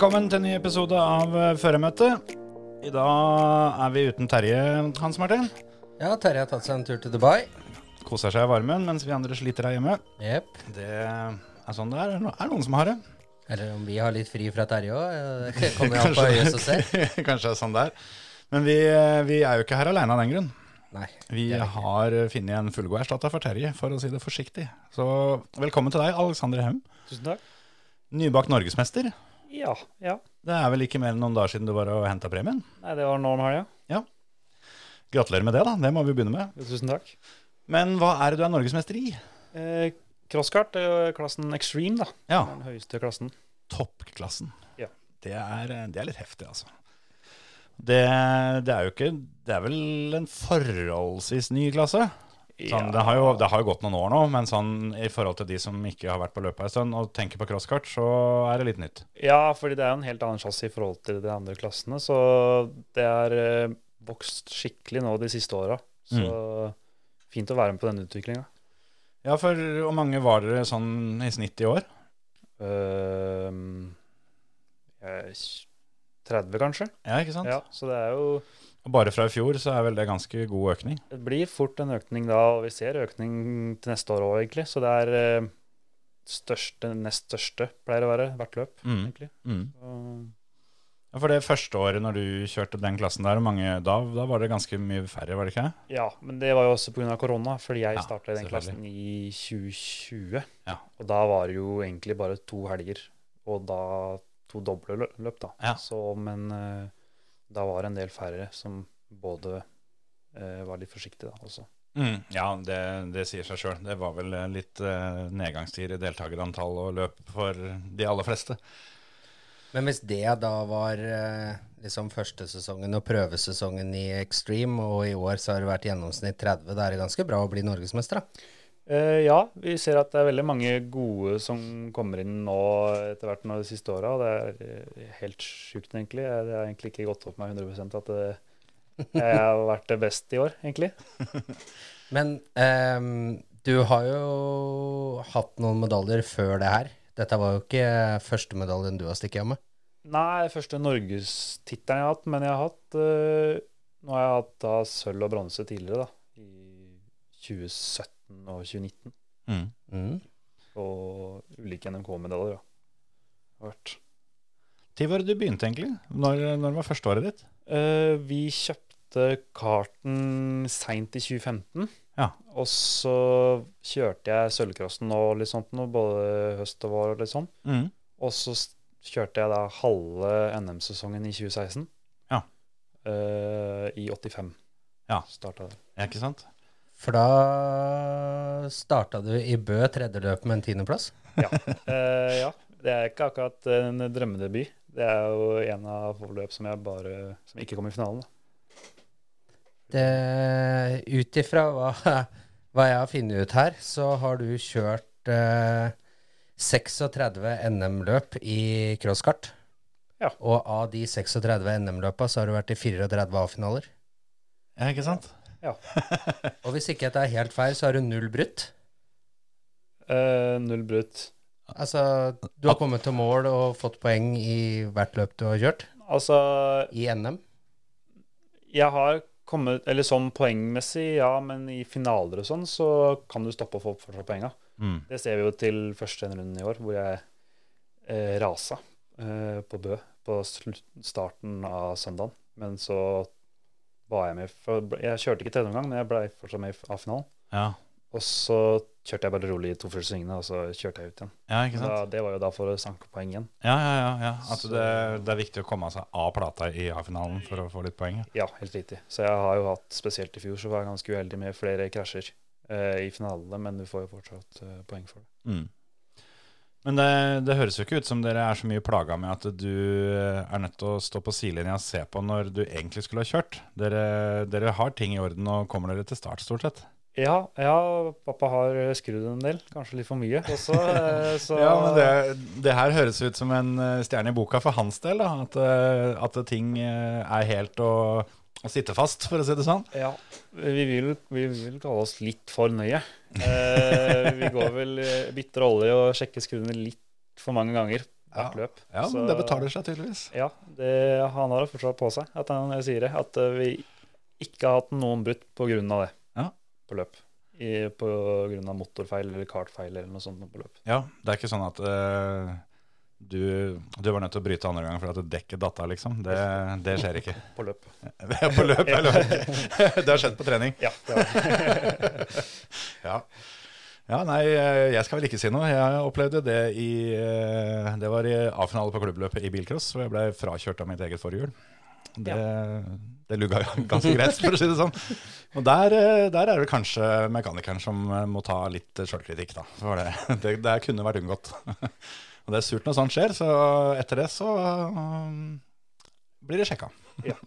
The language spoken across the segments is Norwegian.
Velkommen til en ny episode av Førermøtet. I dag er vi uten Terje, Hans Martin. Ja, Terje har tatt seg en tur til Dubai. Koser seg i varmen mens vi andre sliter her hjemme. Yep. Det er sånn det er. Det er noen som har det. Eller om vi har litt fri fra Terje òg. Det kommer an på øyet som ser. Kanskje det er sånn det er. Men vi, eh, vi er jo ikke her alene av den grunn. Nei. Vi har funnet en fullgod erstatter for Terje, for å si det forsiktig. Så velkommen til deg, Alexander Hem. Tusen takk. Nybakt norgesmester. Ja, ja. Det er vel ikke mer enn noen dager siden du var og henta premien? Nei, det var nå om helga. Gratulerer med det, da. Det må vi begynne med. Ja, Tusen takk. Men hva er det du er norgesmester i? Eh, crosskart er klassen extreme, da. Ja, Den høyeste klassen. toppklassen. Ja. Det er, det er litt heftig, altså. Det, det er jo ikke Det er vel en forholdsvis ny klasse. Sånn, det, har jo, det har jo gått noen år nå, men sånn, i forhold til de som ikke har vært på løpet en stund og tenker på crosskart, så er det litt nytt. Ja, fordi det er jo en helt annen chassis i forhold til de andre klassene. Så det er eh, vokst skikkelig nå de siste åra. Så fint å være med på denne utviklinga. Ja, for hvor mange var dere sånn i snitt i år? Uh, 30, kanskje. Ja, ikke sant? Ja, så det er jo bare fra i fjor så er vel det ganske god økning. Det blir fort en økning da, og vi ser økning til neste år òg, egentlig. Så det er eh, største, nest største, pleier å være, hvert løp, Mm. egentlig. Mm. Så, Ja, for det første året når du kjørte den klassen der, mange, da, da var det ganske mye færre, var det ikke? ja, men det var jo også pga. korona, fordi jeg Ja, starta den klassen i 2020. Ja. Og da var det jo egentlig bare to helger, og da to doble løp, da. Ja. Så, men eh, da var det en del færre som både eh, var litt forsiktige, da, også. Mm, ja, det, det sier seg sjøl. Det var vel eh, litt eh, nedgangstid i deltakerantall og løp for de aller fleste. Men hvis det da var eh, liksom første sesongen og prøvesesongen i Extreme, og i år så har det vært gjennomsnitt 30, da er det ganske bra å bli norgesmester, da. Eh, ja, vi ser at det er veldig mange gode som kommer inn nå etter hvert nå de siste åra. Det er eh, helt sjukt, egentlig. Det har egentlig ikke gått opp meg 100% at det, jeg har vært det best i år, egentlig. Men um, du har jo hatt noen medaljer før det her. Dette var jo ikke første medaljen du har stukket av med. Nei, første norgestittelen jeg har hatt, men jeg har hatt uh, Nå har jeg hatt da sølv og bronse tidligere, da. I 2017 og 2019. Mm. Mm. Og ulike NMK-medaljer, da. Har vært. Når var det du begynte, egentlig? Når, når var førsteåret ditt? Uh, vi kjøpte karten seint i 2015. Ja. Og så kjørte jeg sølvcrossen og litt sånt nå, både høst og vår og litt sånn. Mm. Og så kjørte jeg da halve NM-sesongen i 2016. Ja. Uh, I 85. Ja. Starta det. Ja, ikke sant? For da starta du i Bø tredje løp med en tiendeplass. Ja. Uh, ja. Det er ikke akkurat en drømmedebut. Det er jo en av få løp som jeg bare Som ikke kom i finalen. Ut ifra hva, hva jeg har funnet ut her, så har du kjørt uh, 36 NM-løp i crosskart. Ja. Og av de 36 NM-løpa så har du vært i 34 A-finaler. Ja, ikke sant? Og hvis ikke dette er helt feil, så har du null brutt. Eh, null brutt. Altså, du har kommet til mål og fått poeng i hvert løp du har kjørt Altså, i NM. jeg har kommet Eller sånn poengmessig, ja, men i finaler og sånn, så kan du stoppe å få fortsatt poenga. Mm. Det ser vi jo til første runden i år, hvor jeg eh, rasa eh, på Bø på starten av søndagen. Men så var jeg med for, Jeg kjørte ikke tredje omgang, men jeg ble fortsatt med i A-finalen. Ja. Og så kjørte jeg bare rolig i to første svingene, og så kjørte jeg ut igjen. ja, ikke Da, det var jo da for å sanke poeng igjen. Ja, ja, ja. ja. At det, det er viktig å komme seg av plata i A-finalen for å få litt poeng. ja. Ja, helt riktig. Så jeg har jo hatt, spesielt i fjor, så var jeg ganske uheldig med flere krasjer eh, i finalene, men du får jo fortsatt eh, poeng for det. Mm. Men det, det høres jo ikke ut som dere er så mye plaga med at du er nødt til å stå på sidelinja og se på når du egentlig skulle ha kjørt. Dere, dere har ting i orden og kommer dere til start, stort sett. Ja, ja, pappa har skrudd en del. Kanskje litt for mye også. eh, Så Ja, men det, det her høres ut som en eh, stjerne i boka for hans del. Da. At, eh, at ting eh, er helt å sitte fast, for å si det sånn. Ja, vi vil, vi vil kalle oss litt for nøye. Eh, vi går vel bitter bytter olje og sjekker skruene litt for mange ganger hvert Ja. løp. Ja, Så- men det betaler seg tydeligvis. Ja, det, han har det fortsatt på seg, at han sier det. At eh, vi ikke har hatt noen brudd av det Ja. på løp. Pga. på grunn av motorfeil eller kartfeil eller noe sånt på løp. Ja, det er ikke sånn at eh, du, du var nødt til å bryte andre gang for at dekket datt av, liksom. Det, det skjer ikke. På løp. på løp, eller Det har skjedd på trening. Ja, det Ja. ja, nei, jeg skal vel ikke si noe. Jeg opplevde det i eh, Det var i A-finale på klubbløpet i bilcross, hvor jeg ble frakjørt av mitt eget forhjul. Det, det lugga ganske greit, for å si det sånn. Og der, eh, der er det kanskje mekanikeren som må ta litt sjølkritikk, da. For det, det, det kunne vært unngått. Og det er surt når sånt skjer, så etter det så um, blir det sjekka. Ja.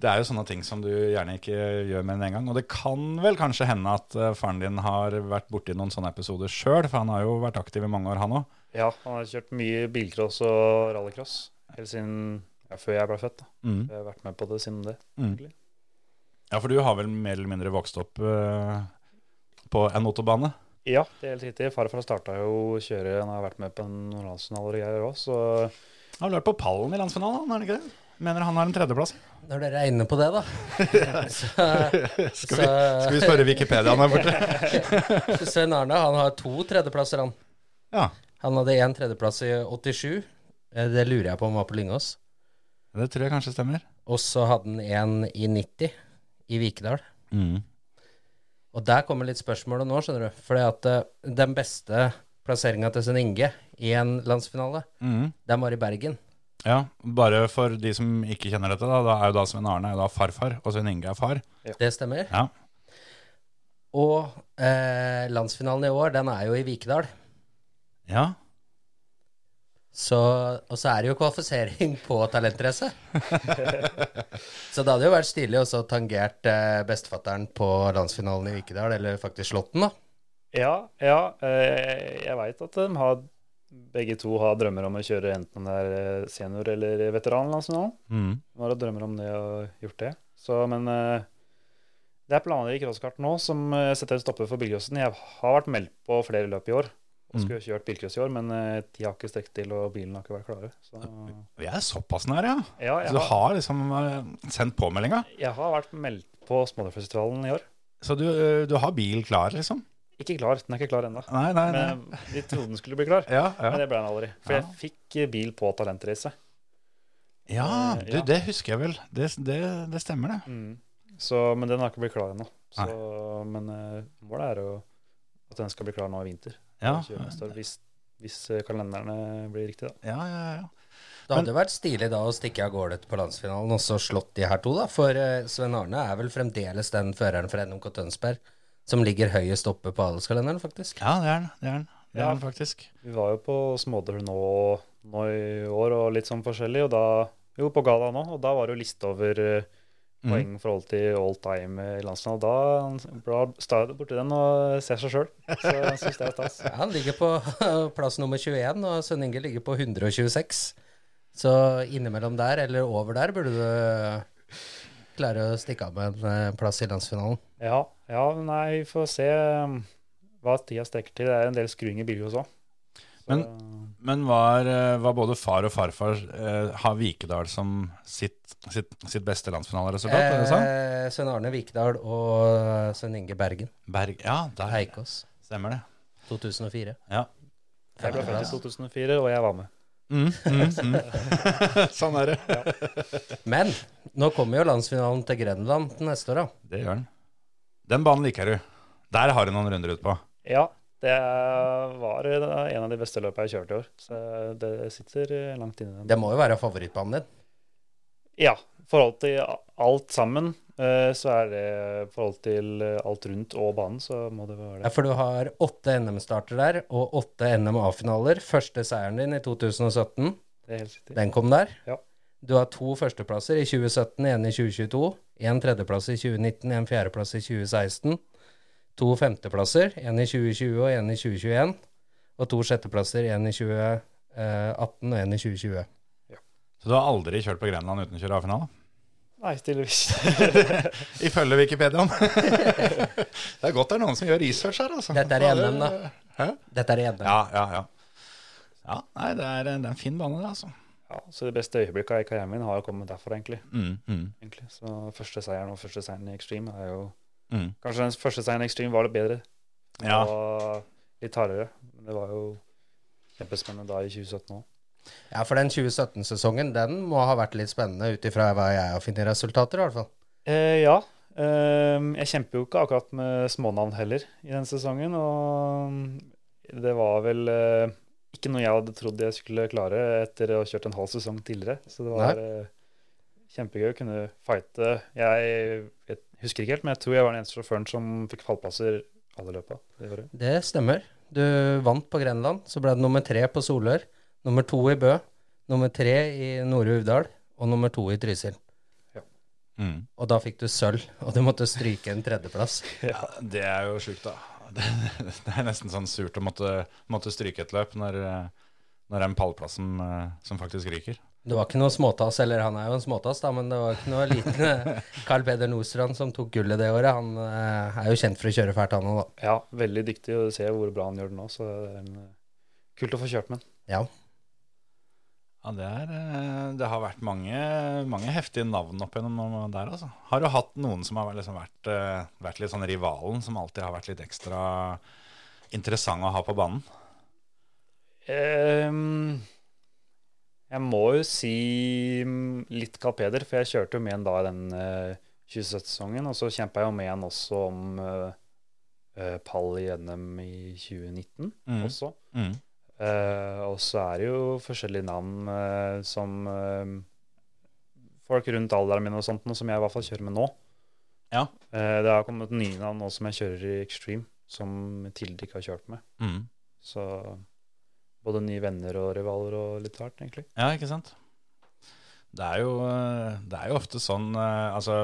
Det er jo sånne ting som du gjerne ikke gjør med en gang. Og det kan vel kanskje hende at eh, faren din har vært borti noen sånne episoder sjøl, for han har jo vært aktiv i mange år, han òg. Ja, han har kjørt mye bilcross og rallycross helt siden ja, før jeg ble født. da. Mm. Jeg har vært med på det siden det. Mm. Ja, for du har vel mer eller mindre vokst opp uh, på en motorbane? Ja, det er helt riktig. Farfar starta jo å kjøre, han har vært med på en landsfinale og greier òg, så Han har vært på pallen i landsfinalen, har han ikke det? Mener han har en tredjeplass. Når dere er inne på det, da så, Skal vi, skal vi spørre Wikipedia her borte? så Svein Arne han har to tredjeplasser, han. Ja, Han hadde én tredjeplass i 87. Eh, Det lurer jeg på om var på Lyngås. det tror jeg kanskje stemmer. Og så hadde han en i 90 i Vikedal. Mm. Og der kommer litt spørsmålet nå, skjønner du. Fordi at eh, den beste plasseringa til Svein Inge i en landsfinale, Mm. den var i Bergen. Ja, bare for de som ikke kjenner dette, da, da er jo da Svein Arne er jo da farfar, og Svein Inge er far. Det stemmer. Ja. Og eh, landsfinalen i år, den er jo i Vikedal. Ja, Så, og så er det jo kvalifisering på talentrace. så det hadde jo vært stilig også å tangert eh, bestefatteren på landsfinalen i Vikedal, eller faktisk slått den, da. ja, ja. eh, Jeg veit at de har begge to har drømmer om å kjøre enten det er eh, senior- eller veteranlandsfinalen. mm. De har drømmer om det og gjort det. Så, men eh, det er planer i crosskart nå som eh, setter en stopper for bilcrossen. Jeg har vært meldt på flere løp i år og Mm. skulle kjørt bilcross i år, men eh, de har ikke strekt til, og bilen har ikke vært klare. Så Vi er såpass nære, ja. ja, Så du har, har liksom eh, sendt påmeldinga? jeg har vært meldt på Smålerfestivalen i år. Så du, eh, du har bil klar, liksom? Ikke klar, den er ikke klar ennå. Nei. Men vi trodde den skulle bli klar. Ja, Men det ble den aldri. For Ja. jeg fikk bil på talentreise. ja du, ja. det husker jeg vel. Det, det, det stemmer, det. Mm. Så, men den har ikke blitt klar ennå. Men målet er jo at den skal bli klar nå i vinter. Ja, neste år, Hvis, hvis eh, kalenderne blir riktige, da. ja, ja. ja. Det hadde vært stilig da å stikke av gårde på landsfinalen og så slått de her to, da. For Sven Svein Arne er vel fremdeles den føreren for NMK Tønsberg som ligger høyest oppe på adelskalenderen, faktisk. Ja, det er han. Det er han. det er Ja. faktisk. Vi var jo på Smådøl nå, nå i år og litt sånn forskjellig, og da Jo, på gala nå, og da var det jo liste over eh, Mm. Poeng i forhold til all time i landsfinalen. Da står jeg borti den og ser seg sjøl. Så jeg syns det er stas. Ja, han ligger på plass nummer 21, og Sønn Inge ligger på 126. Så innimellom der, eller over der, burde du klare å stikke av med en eh, plass i landsfinalen. Ja, ja, nei, vi får se um, hva tida strekker til. Det er en del skruing i bilen òg. Men- Men var, eh, var både far og farfar eh, har Vikedal som sitt, sitt, sitt beste landsfinaleresultat? er? Eh, Svein Arne Vikedal og Svein Inge Bergen. Berg, ja, der Eikås. stemmer det. 2004. Ja. jeg ble født i 2004, og jeg var med. Mm, mm, mm. sånn er det. Men nå kommer jo landsfinalen til Grenland neste år, da. Det gjør den. Den banen liker du. Der har du noen runder utpå. Ja, det var en av de beste løpene jeg kjørte i år. Så det sitter langt inne. Det må jo være favorittbanen din. Ja. I forhold til alt sammen, eh, så er det i forhold til eh, alt rundt og banen, så må det være det. Ja, for du har åtte NM-starter der, og åtte NM-A-finaler. Første seieren din i 2017, Det er helt riktig. den kom der. Ja. Du har to førsteplasser i 2017, en i 2022. En tredjeplass i 2019, en fjerdeplass i 2016. To femteplasser, en i 2020 og en i 2021. Og to sjetteplasser, en i 2018 og en i 2020. Så du har aldri kjørt på Grenland uten å kjøre A-finale? Nei, tydeligvis. Ifølge Wikipedia. det er godt det er noen som gjør research her, altså. Dette er i NM, da. Hæ? Dette er i NM. Ja, ja, ja. Ja, nei, det er, det er en fin bane, det, altså. ja, så det beste øyeblikket i karrieren min har jo kommet derfra, egentlig. Mm, mm, egentlig. Så første seieren og første seieren i Extreme er jo mm. Kanskje den første seieren i Extreme var litt bedre. Ja. var litt hardere. Men det var jo kjempespennende da i 2017 òg. Ja, for den 2017-sesongen, den må ha vært litt spennende ut ifra hva jeg har funnet resultater, i hvert fall. Eh, ja. Eh, jeg kjemper jo ikke akkurat med smånavn heller i den sesongen. Og det var vel eh, ikke noe jeg hadde trodd jeg skulle klare etter å ha kjørt en halv sesong tidligere. Så det var eh, kjempegøy å kunne fighte. Jeg, vet- husker ikke helt, men jeg tror jeg var den eneste sjåføren som fikk fallplasser alle løpa det. Det stemmer. Du vant på Grenland, så ble det nummer tre på Solør, nummer to i Bø, nummer tre i Nore Uvdal og nummer to i Trysil. Mm. Og da fikk du sølv, og du måtte stryke en tredjeplass. Ja, det er jo sjukt, da. Det, det er nesten sånn surt å måtte, måtte stryke et løp når, når det er en pallplass som, eh, som faktisk ryker. Det var ikke noe småtass, eller han er jo en småtass, da, men det var ikke noe liten eh, Carl Peder Nordstrand som tok gullet det året. Han eh, er jo kjent for å kjøre fælt, han òg, da. Ja, veldig dyktig, og du ser hvor bra han gjør det nå. Så det er en, eh, kult å få kjørt med han. Ja. Ja, det, er, det har vært mange, mange heftige navn opp gjennom der, altså. Har du hatt noen som har liksom vært, vært litt sånn rivalen, som alltid har vært litt ekstra interessant å ha på banen? Ehm, jeg må jo si mm, litt Carl Peder, for jeg kjørte jo med han da i den uh, 2017-sesongen. Og så kjempa jeg jo med han også om uh, uh, pall i NM i 2019 Mm. også. Mm. Eh, og så er det jo forskjellige navn eh, som eh, folk rundt alderen min og sånt, noe som jeg i hvert fall kjører med nå. Ja. Eh, det har kommet nye navn nå som jeg kjører i Extreme, som Tilde ikke har kjørt med. Mm. Så både nye venner og rivaler og litt hvert, egentlig. Ja, ikke sant? Det er jo, eh, det er jo ofte sånn eh, Altså,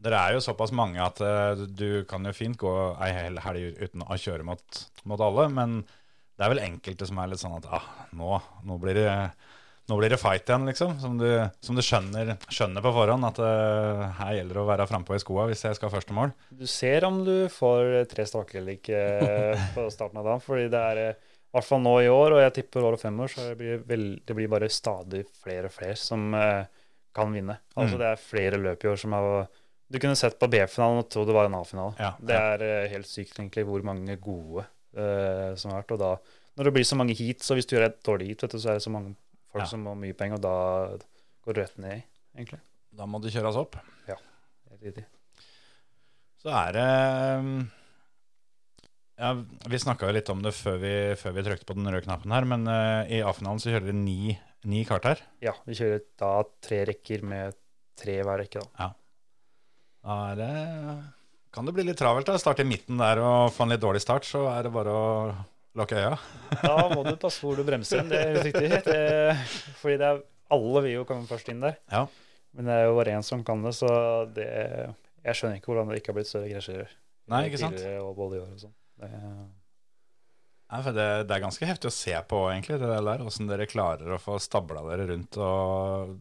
dere er jo såpass mange at eh, du kan jo fint gå ei hel helg uten å kjøre mot, mot alle, men det er vel enkelte som er litt sånn at ah, nå, nå, blir det, nå blir det fight igjen, liksom. Som du, som du skjønner, skjønner på forhånd at uh, her gjelder det å være frampå i skoa hvis jeg skal første mål. Du ser om du får tre staker eller ikke på starten av dagen, fordi det er i hvert fall nå i år, og jeg tipper år og år, så det blir, vel, det blir bare stadig flere og flere som eh, kan vinne. Altså Mm. Det er flere løp i år som har Du kunne sett på B-finalen og trodd det var en A-finale. Ja, Det er eh, helt sykt egentlig hvor mange gode eh, som har vært. Og da, når det blir så mange heat, så hvis du gjør et dårlig heat, vet du, så er det så mange folk Ja. som har mye penger, og da går du rett ned, egentlig. Da må det kjøres opp. Ja, Helt riktig. Så er det mm, ja, Vi snakka jo litt om det før vi, før vi trykte på den røde knappen her, men uh, i A-finalen så kjører dere ni, ni kart her. Ja, vi kjører da tre rekker med tre hver rekke, da. Da er det, kan det bli litt travelt. da Starte i midten der og få en litt dårlig start, så er det bare å lukke øya. Da må du passe hvor du bremser inn, det er helt riktig. Det, fordi det er, alle vil jo komme først inn der. Ja. Men det er jo bare én som kan det, så det Jeg skjønner ikke hvordan det ikke har blitt større krasjer Nei, ikke sant? og både i år og sånn. Det, for det, det er ganske heftig å se på, egentlig, det der. Åssen dere klarer å få stabla dere rundt, og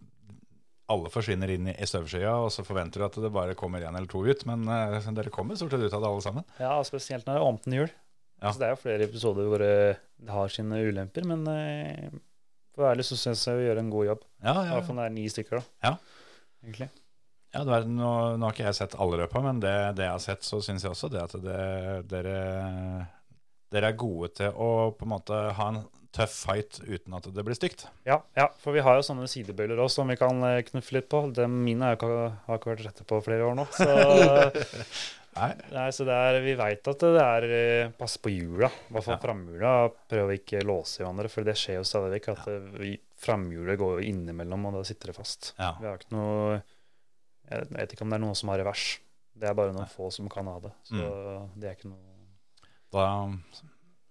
alle forsvinner inn i, i støvskya, og så forventer du at det bare kommer én eller to ut. Men uh, dere kommer stort sett ut av det, alle sammen. ja, spesielt når det er åpent hjul. Ja. Altså, det er jo flere episoder hvor eh, det har sine ulemper, men uh, for ærlig så syns jeg vi gjør en god jobb. Ja, I ja, hvert fall det er ni stykker, da. Ja. Egentlig. Ja, det er, nå, nå har ikke jeg sett alle løpa, men det, det jeg har sett, så syns jeg også det at det, dere, dere er gode til å på en måte ha en tøff fight uten at det blir stygt. Ja, ja, for vi har jo sånne sidebøyler også som vi kan eh, knuffe litt på. De mine har ikke, har ikke vært rette på flere år nå. Så Nei. Nei, så er, Vi veit at det er pass på hjula, i hvert fall Ja. framhjula. Prøv å ikke låse i hverandre, for det skjer jo stadig vekk. At ja. framhjulet går innimellom, og da sitter det fast. Ja. Vi har ikke noe Jeg vet ikke om det er noen som har revers. Det er bare noen få som kan ha det. Så Mm. det er ikke noe Da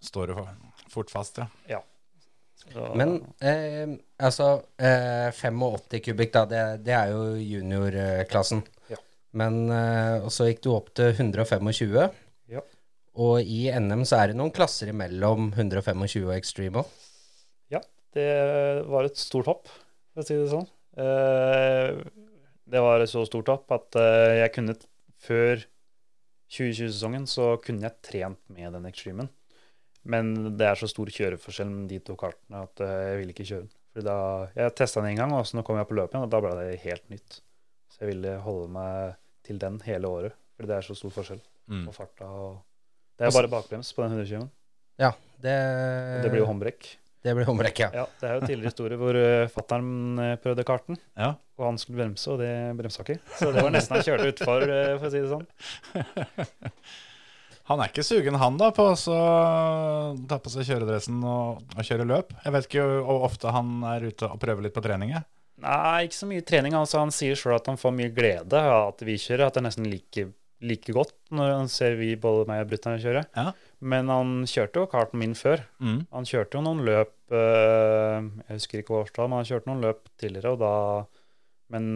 står det fort fast, ja. så, Men eh, altså eh, 85 kubikk, da, det, det er jo juniorklassen. Ja. Men eh, Og så gikk du opp til 125. Ja. Og i NM så er det noen klasser imellom 125 og Extreme òg. Det var et stort hopp, for å si det sånn. Eh, det var et så stort tap at eh, jeg kunne Før 2020-sesongen så kunne jeg trent med den extremen. Men det er så stor kjøreforskjell med de to kartene at eh, jeg ville ikke kjøre den. Fordi da, jeg testa den en gang, og så nå kom jeg på løpet igjen, og da ble det helt nytt. Så jeg ville holde meg til den hele året, fordi det er så stor forskjell Mm. på farta. og Det er bare bakbrems på den 120-en. Ja, det, Det blir jo håndbrekk. Det blir håndbrekk, ja. Ja, det er jo tidligere historie hvor uh, fattern eh, prøvde karten, Ja. og han skulle bremse, og det bremsa ikke. Så det var nesten han kjørte utfor, eh, for å si det sånn. Han er ikke sugen, han, da, på å ta på seg kjøredressen og, og kjøre løp. Jeg vet ikke hvor ofte han er ute og prøver litt på trening. Nei, ikke så mye trening. Altså, han sier sjøl at han får mye glede av at vi kjører, at det er nesten like, like godt når han ser vi, både meg og brutter'n, kjøre. Ja. Men han kjørte jo karten min før. Mm. Han kjørte jo noen løp eh, Jeg husker ikke årstall, men han kjørte noen løp tidligere, og da Men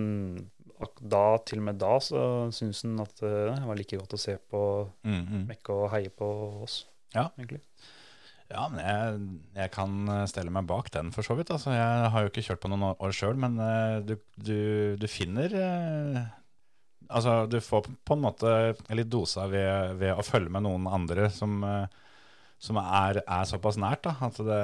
da, til og med da, så syntes han at eh, det var like godt å se på Mm, mm. Mekke og heie på oss, Ja. egentlig. Ja, men jeg, jeg kan eh, stelle meg bak den, for så vidt. Altså, jeg har jo ikke kjørt på noen år sjøl, men eh, du, du, du finner Altså, du får på en måte en litt dosa ved, ved å følge med noen andre som, eh, som er, er såpass nært, da. At det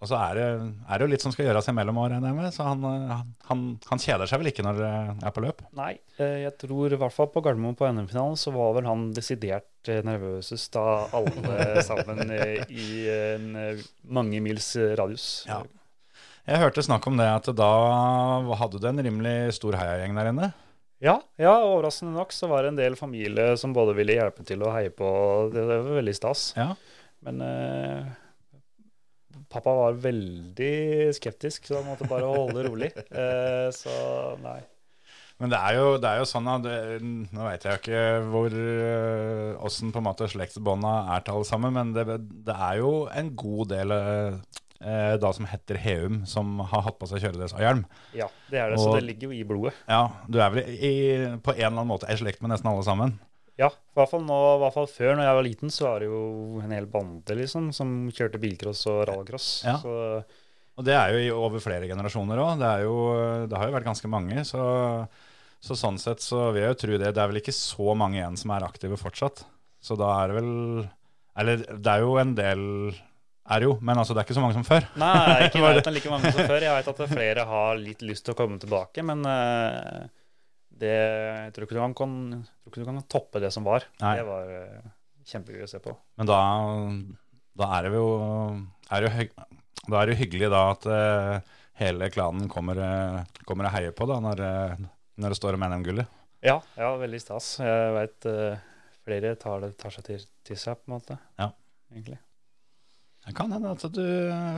Og så er det, er det jo litt som skal gjøres imellom år, regner jeg med. Så han, eh, han, han kjeder seg vel ikke når det er på løp? Nei, eh, jeg tror i hvert fall på Gardermoen på NM-finalen så var vel han desidert nervøsest av alle sammen i en mange mils radius. Ja. Jeg hørte snakk om det at da hadde du en rimelig stor heiagjeng der inne. Ja, ja, overraskende nok så var det en del familie som både ville hjelpe til og heie på. Det var veldig stas. Ja. Men eh, pappa var veldig skeptisk, så han måtte bare holde rolig. Eh, så nei. Men det er jo, det er jo sånn at det, Nå vet jeg jo ikke hvor øh, åssen på en måte slektsbånda er til alle sammen, men det, det er jo en god del øh, da som heter Heum, som har hatt på seg kjøredress og hjelm. Ja, det er det. Så det ligger jo i blodet. Ja, du er vel i, på en eller annen måte i slekt med nesten alle sammen. Ja, i hvert fall nå, i hvert fall før når jeg var liten, så var det jo en hel bande liksom, som kjørte bilcross og rallycross. Ja. Så Og det er jo over flere generasjoner òg. Det, det har jo vært ganske mange. Så, så sånn sett så vil jeg jo tro det. Det er vel ikke så mange igjen som er aktive fortsatt. Så da er det vel Eller det er jo en del er det jo, men altså det er ikke så mange som før. Nei, ikke i ikke det- nærheten like mange som før. Jeg vet at flere har litt lyst til å komme tilbake, men uh, det, jeg tror ikke du kan, tror ikke du kan toppe det som var. Nei. Det var uh, kjempegøy å se på. Men da, da er det jo, er det jo Da er det jo hyggelig da at uh, hele klanen kommer, kommer og heier på da når, når det står om NM-gullet. Ja, ja, veldig stas. Jeg veit flere tar, det, tar seg til, til seg, på en måte. Ja. Egentlig. Det kan hende at du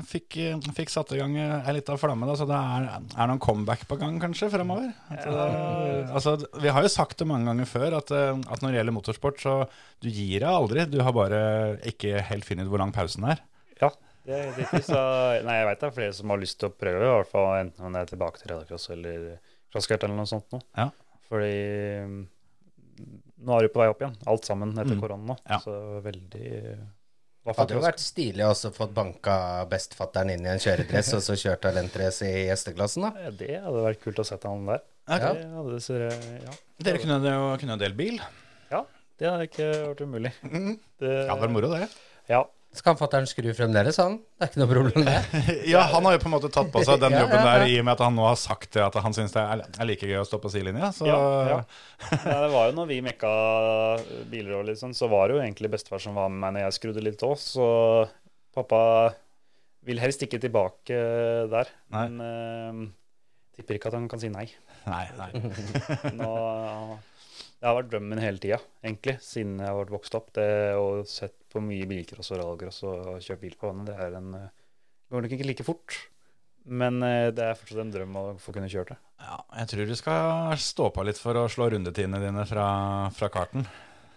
fikk, fikk satt i gang ei lita flamme, da, så det er, er noen comeback på gang kanskje fremover. At, det- altså, vi har jo sagt det mange ganger før, at, eh, at når det gjelder motorsport, så du gir deg aldri. Du har bare ikke helt funnet ut hvor lang pausen er. Ja, det er riktig. Så, nei, jeg veit det er flere som har lyst til å prøve, i hvert fall enten om det er tilbake til rallycross eller crosskart eller noe sånt noe. Ja. Fordi mm, nå er du på vei opp igjen, alt sammen etter Mm. korona. Ja. Så veldig hadde jo vært stilig også å fått banka bestefatteren inn i en kjøredress og så kjørt talentrace i gjesteklassen, da. Det hadde vært kult å sette han der. Ja. Det hadde, så, ja. Dere kunne jo kunne delt bil. ja, det hadde ikke vært umulig. Det, Det hadde vært moro, det. Ja, Så kan fatteren skru fremdeles, han. Det er ikke noe problem, det. Ja, han har jo på en måte tatt på seg den jobben ja, ja. der i og med at han nå har sagt det at han syns det er, er like gøy å stå på sidelinja. Så Ja, ja. Ja, det var jo når vi mekka biler og litt sånn, så var det jo egentlig bestefar som var med meg når jeg skrudde litt òg, så pappa vil helst ikke tilbake der. Nei. Men uh, tipper ikke at han kan si nei. Nei, nei. Nå, Det har vært drømmen hele tida, egentlig, siden jeg har vokst opp. Det å sett på mye bilcross og rallycross og kjørt bil på vannet, det er en eh, Det går nok ikke like fort, men eh, det er fortsatt en drøm å få kunne kjørt det. Ja, jeg tror du skal stå på litt for å slå rundetidene dine fra, fra karten.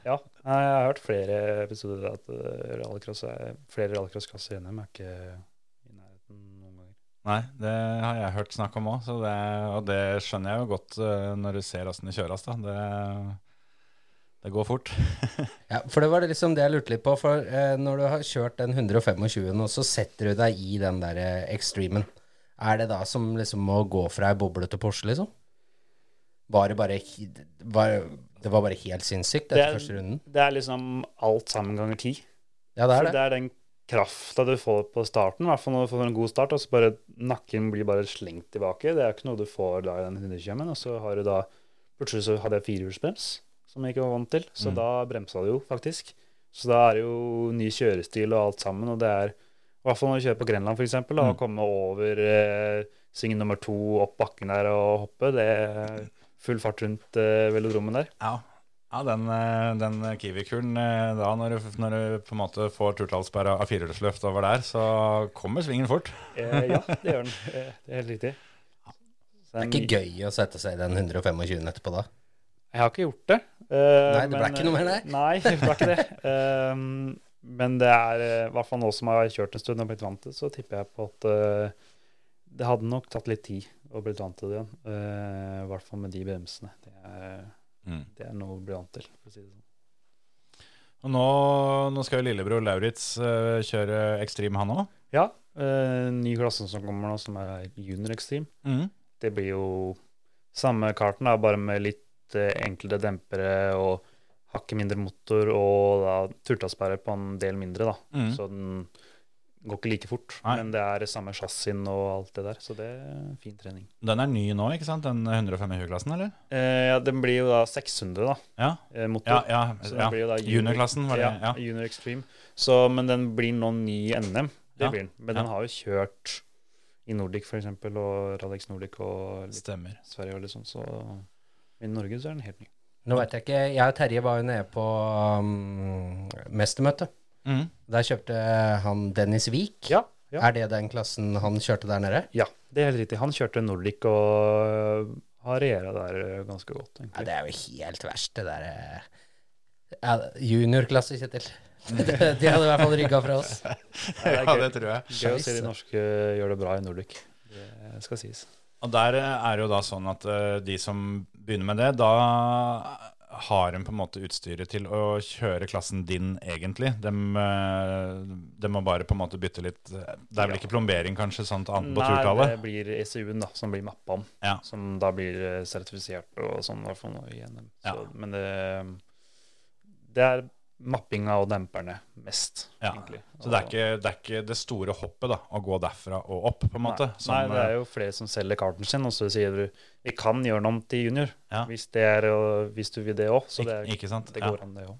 Ja, jeg har hørt flere episoder at eh, rallycross er flere rallycrossklasser i NM er ikke i nærheten noen ganger. Nei, det har jeg hørt snakk om òg, og det skjønner jeg jo godt eh, når du ser åssen det kjøres. da. Det, det går fort. Ja, for det var det liksom det jeg lurte litt på. For eh, når du har kjørt den 125-en, og så setter du deg i den der eh, extremen, er det da som liksom å gå fra ei boble til Porsche, liksom? Var det bare var, Det var bare helt sinnssykt Det etter er- første runden? Det er liksom alt sammen ganger ti. Ja, det er det det. er den krafta du får på starten, i hvert fall når du får en god start, og så bare nakken blir bare slengt tilbake. Det er ikke noe du får da i den 120 og så har du da Plutselig så hadde jeg firehjulsbrems, som jeg ikke var vant til, så Mm. da bremsa det jo faktisk. Så da er det jo ny kjørestil og alt sammen, og det er i hvert fall når du kjører på Grenland f.eks., å Mm. komme over eh, sving nummer to opp bakken der og hoppe, det er full fart rundt eh, velodromen der. Ja, ja den, eh, den Kiwi-kuren eh, da, når du, når du på en måte får turtallsperra av firehjulsløft over der, så kommer svingen fort. Eh, ja, det gjør den. Eh, Det er helt riktig. Det er ikke gøy å sette seg i den 125 etterpå da. Jeg har ikke gjort det. Uh, Nei, det ble ikke noe mer, det? Nei, det ble ikke det. Um, men det er i hvert fall nå som jeg har kjørt en stund og blitt vant til det, så tipper jeg på at uh, det hadde nok tatt litt tid å bli vant til det igjen. Eh, I hvert fall med de bremsene. Det er, Mm. det er noe å bli vant til, for å si det sånn. Og nå, nå skal jo lillebror Lauritz uh, kjøre ekstrem, han òg. Ja, Uh, ny klasse som kommer nå, som er junior ekstrem. Mm. Det blir jo samme karten, da, bare med litt uh, enklere dempere og hakket mindre motor og da turtasperre på en del mindre, da. Mm. Så den går ikke like fort. Nei. Men det er samme chassisen og alt det der, så det er fin trening. Den er ny nå, ikke sant? Den 125-klassen, eller? Eh, ja, den blir jo da 600, da, Ja, eh, ja, motor. ja, Så ja. blir Juniorklassen, var det? Ja, Ja. Junior Extreme. Så, men den blir nå ny i NM. Det Ja. blir den. Men Ja. den har jo kjørt i Nordic, eksempel, og Ralex Nordic og litt Stemmer. Sverige og litt sånn, så i Norge så er den helt ny. Nå vet jeg ikke Jeg og Terje var jo nede på um, mestermøte. Mm. Der kjøpte han Dennis Wiik. Ja, ja. Er det den klassen han kjørte der nede? Ja, det er helt riktig. Han kjørte Nordic og har regjera der eh, ganske godt, Ja, det er jo helt verst, det der eh, ja, Juniorklasse, Kjetil. De de hadde i hvert fall rygga fra oss. Ja, gøy. det tror jeg. Gøy å se de norske gjør det bra i Nordic. Det skal sies. Og der er det jo da sånn at de som begynner med det, da har en på en måte utstyret til å kjøre klassen din, egentlig. De, må bare på en måte bytte litt Det er vel ikke plombering, kanskje, sånt annet på Nei, det blir ECU-en da, som blir mappa om. Ja. Som da blir eh, sertifisert og sånn. Så, Ja. Men det, det er mappinga og demperne mest, Ja. egentlig. Så det er, ikke, det er ikke det store hoppet, da, å gå derfra og opp, på en måte? Som, nei, det er eh, jo flere som selger karten sin, og så sier du vi kan gjøre den om til junior. Ja. Hvis, det er, hvis du vil det òg. Så det, er, det Ja. går an, det òg.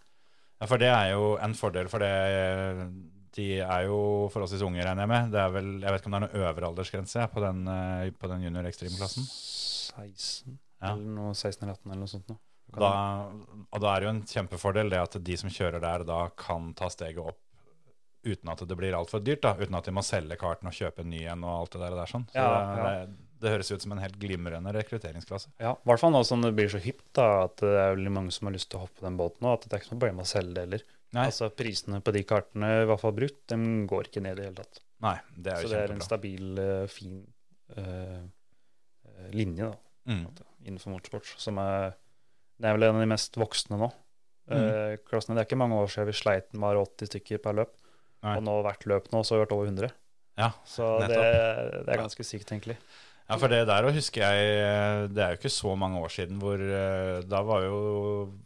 Ja, for det er jo en fordel, for det De er jo forholdsvis unge, regner jeg med. Det er vel, Jeg vet ikke om det er noen øvre aldersgrense på den, eh, på den junior extreme-klassen. 16 Ja. eller noe 16 eller 18 eller noe sånt. Nå. Da, og da er det jo en kjempefordel det at de som kjører der, da kan ta steget opp uten at det blir altfor dyrt. da, Uten at de må selge karten og kjøpe en ny en og alt det der. der sånn. Så Ja, det, ja. Det, det høres ut som en helt glimrende rekrutteringsklasse. Ja, i hvert fall nå som det blir så hypt, da, at det er veldig mange som har lyst til å hoppe den båten nå. At det er ikke noe problem å selge det heller. Altså Prisene på de kartene, i hvert fall brutt, de går ikke ned i det hele tatt. nei det er jo Så det er en stabil, eh, fin eh, linje da, Mm. innenfor motorsport. Som er, det er vel en av de mest voksne nå. Mm. Eh, klassene, Det er ikke mange år siden vi sleit med bare 80 stykker per løp. Nei. Og nå hvert løp nå så har vi vært over 100. Ja, Så det, det er ganske sykt, egentlig. Ja, for det der òg husker jeg Det er jo ikke så mange år siden hvor eh, Da var jo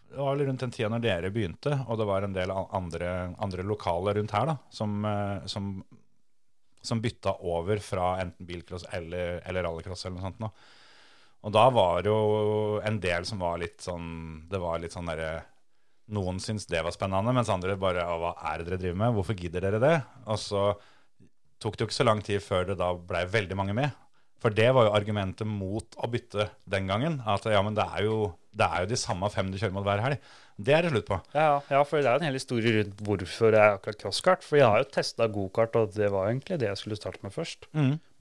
Det var vel rundt den tida når dere begynte, og det var en del andre, andre lokaler rundt her da som, eh, som, som bytta over fra enten bilcross eller, eller rallycross eller noe sånt. Nå. Og da var det jo en del som var litt sånn Det var litt sånn derre Noen syntes det var spennende, mens andre bare Hva er det dere driver med? Hvorfor gidder dere det? Og så tok det jo ikke så lang tid før det da blei veldig mange med. For det var jo argumentet mot å bytte den gangen. At ja, men det er jo, det er jo de samme fem du kjører mot hver helg. Det er det slutt på. Ja, ja, for det er jo en hel historie rundt hvorfor er akkurat crosskart. For jeg har jo testa gokart, og det var egentlig det jeg skulle starte med først.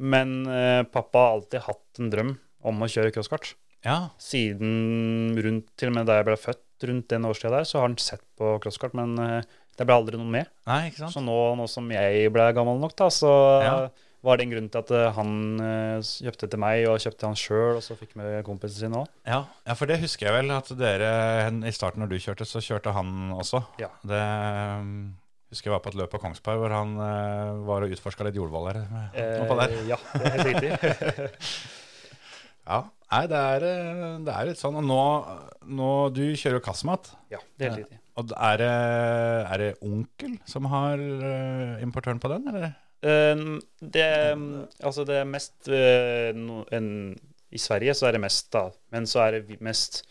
Men eh, pappa har alltid hatt en drøm om å kjøre crosskart. Ja, Siden rundt, til og med da jeg ble født, rundt den årstida der, så har han sett på crosskart, men eh, det ble aldri noe med. nei, ikke sant? Så nå, nå som jeg ble gammel nok, da, så Ja. var det en grunn til at eh, han eh, kjøpte til meg, og kjøpte han sjøl, og så fikk med kompisen sin òg. Ja, ja, for det husker jeg vel at dere I starten når du kjørte, så kjørte han også. Ja. Det um, husker jeg var på et løp på Kongsberg hvor han eh, var og utforska litt jordvoller. der. ja, det er helt riktig. Ja, nei, det er, eh, det er litt sånn. Og nå, nå Du kjører jo kassemat. ja, det er riktig. Og er det, er det onkel som har eh, importøren på den, eller? Eh, det, altså det er mest eh, no, en, I Sverige så er det mest, da. Men så er det mest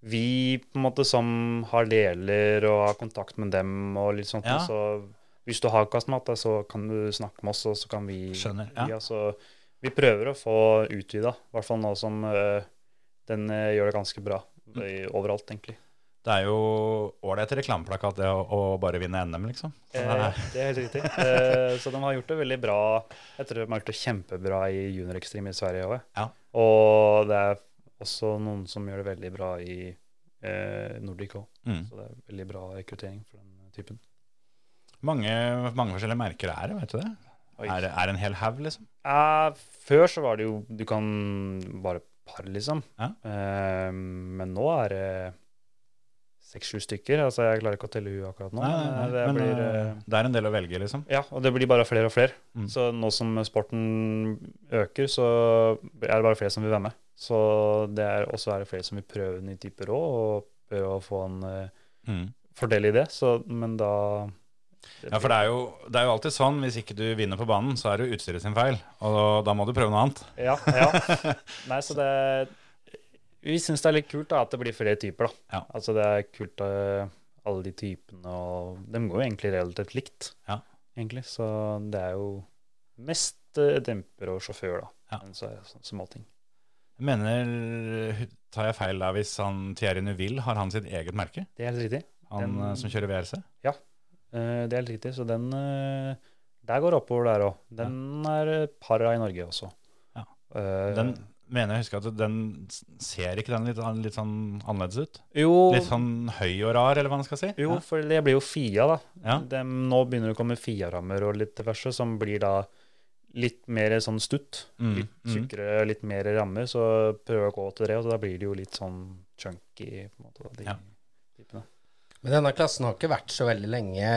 vi på en måte som har deler og har kontakt med dem og litt sånt. Ja. Så hvis du har kastmat, så kan du snakke med oss, og så kan vi Skjønner, ja. så vi prøver å få utvida, i hvert fall nå som eh, den eh, gjør det ganske bra i, overalt, egentlig. Det er jo ålreit reklameplakat det å, å bare vinne NM, liksom. Så det Eh, er, det er helt riktig. Eh, så de har gjort det veldig bra. Jeg tror de har gjort det kjempebra i Junior Extreme i Sverige òg. Ja. Og det er også noen som gjør det veldig bra i eh, Nordic òg. mm. Så det er veldig bra rekruttering for den typen. mange, mange forskjellige merker er det, vet du det? Er er det en hel haug, liksom? Eh, før så var det jo Du kan bare par, liksom. Ja. Eh, men nå er det seks-sju stykker. Altså Jeg klarer ikke å telle hun akkurat nå. Nei, nei, nei. Det Men blir, eh, eh, det er en del å velge, liksom. Ja, og det blir bare flere og flere. Mm. Så nå som sporten øker, så er det bare flere som vil være med. Så det er også er det flere som vil prøve ny type råd og prøve å få en eh, Mm. fordel i det. Så, men da Ja, for det er, jo, det er jo alltid sånn, hvis ikke du vinner på banen, så er det jo utstyret sin feil. Og da må du prøve noe annet. Ja. ja. Nei, så det Vi syns det er litt kult da, at det blir flere typer, da. Ja. Altså det er kult eh, alle de typene, og de går jo egentlig relativt likt, Ja. egentlig. Så det er jo mest eh, demper og sjåfør, da. Ja. Men så er det sånn småting. Jeg mener, tar jeg feil da hvis han Thierry Neuville har han sitt eget merke? Det er helt riktig. Han Den- eh, som kjører VRC? Eh, det er helt riktig. Så den eh, Der går oppover der òg. Den er et par av i Norge også. Ja. Eh, Den mener jeg husker at den ser ikke den litt, litt sånn annerledes ut? jo, Litt sånn høy og rar, eller hva man skal si? jo, Ja. for det blir jo Fia, da. Ja. De, nå begynner det å komme Fia-rammer og litt diverse, som blir da litt mer sånn stutt. Mm, Litt mm. tjukkere, litt mer rammer. Så prøver jeg å gå til det, og da blir det jo litt sånn chunky, på en måte. Da, de Ja. Men denne klassen har ikke vært så veldig lenge,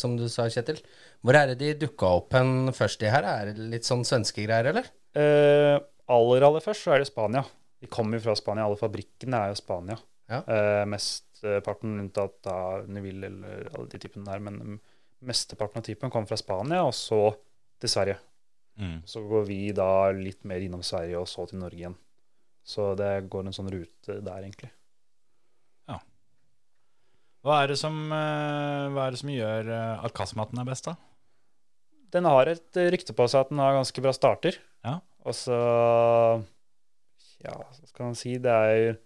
som du sa, Kjetil. Hvor er det de dukka opp hen først i her? Er det litt sånn svenske greier, eller? Eh, aller, aller først så er det Spania. De kommer jo fra Spania. Alle fabrikkene er jo Spania. Ja. Eh, mesteparten unntatt da Neville eller alle de typene der, men mesteparten av typen kommer fra Spania, og så til Sverige. Mm. Så går vi da litt mer innom Sverige, og så til Norge igjen. Så det går en sånn rute der, egentlig. Hva er det som, eh, hva er det som gjør eh, at kasematen er best, da? Den har et eh, rykte på seg at den har ganske bra starter. Ja. Og så Ja, hva skal man si? Det er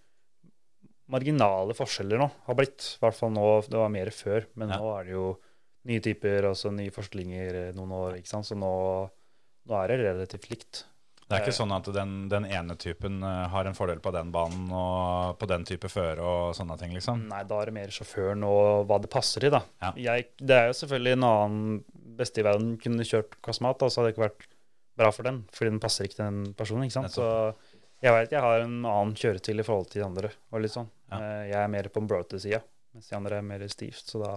marginale forskjeller nå, har blitt. I hvert fall nå. Det var mer før, men Ja. nå er det jo nye typer, altså nye forstillinger eh, noen år, ikke sant. Så nå, nå er det relativt likt. Det er ikke Eh. sånn at den, den ene typen eh, har en fordel på den banen og på den type føre og sånne ting, liksom? Nei, da er det mer sjåføren og hva det passer i, da. Ja. Jeg, det er jo selvfølgelig en annen beste i verden kunne kjørt Kasmat, og så hadde det ikke vært bra for den, fordi den passer ikke til den personen, ikke sant. Så jeg vet jeg har en annen kjøretil i forhold til de andre, og litt sånn. Ja. Eh, Jeg er mer på en brote-sida, mens de andre er mer stivt, så da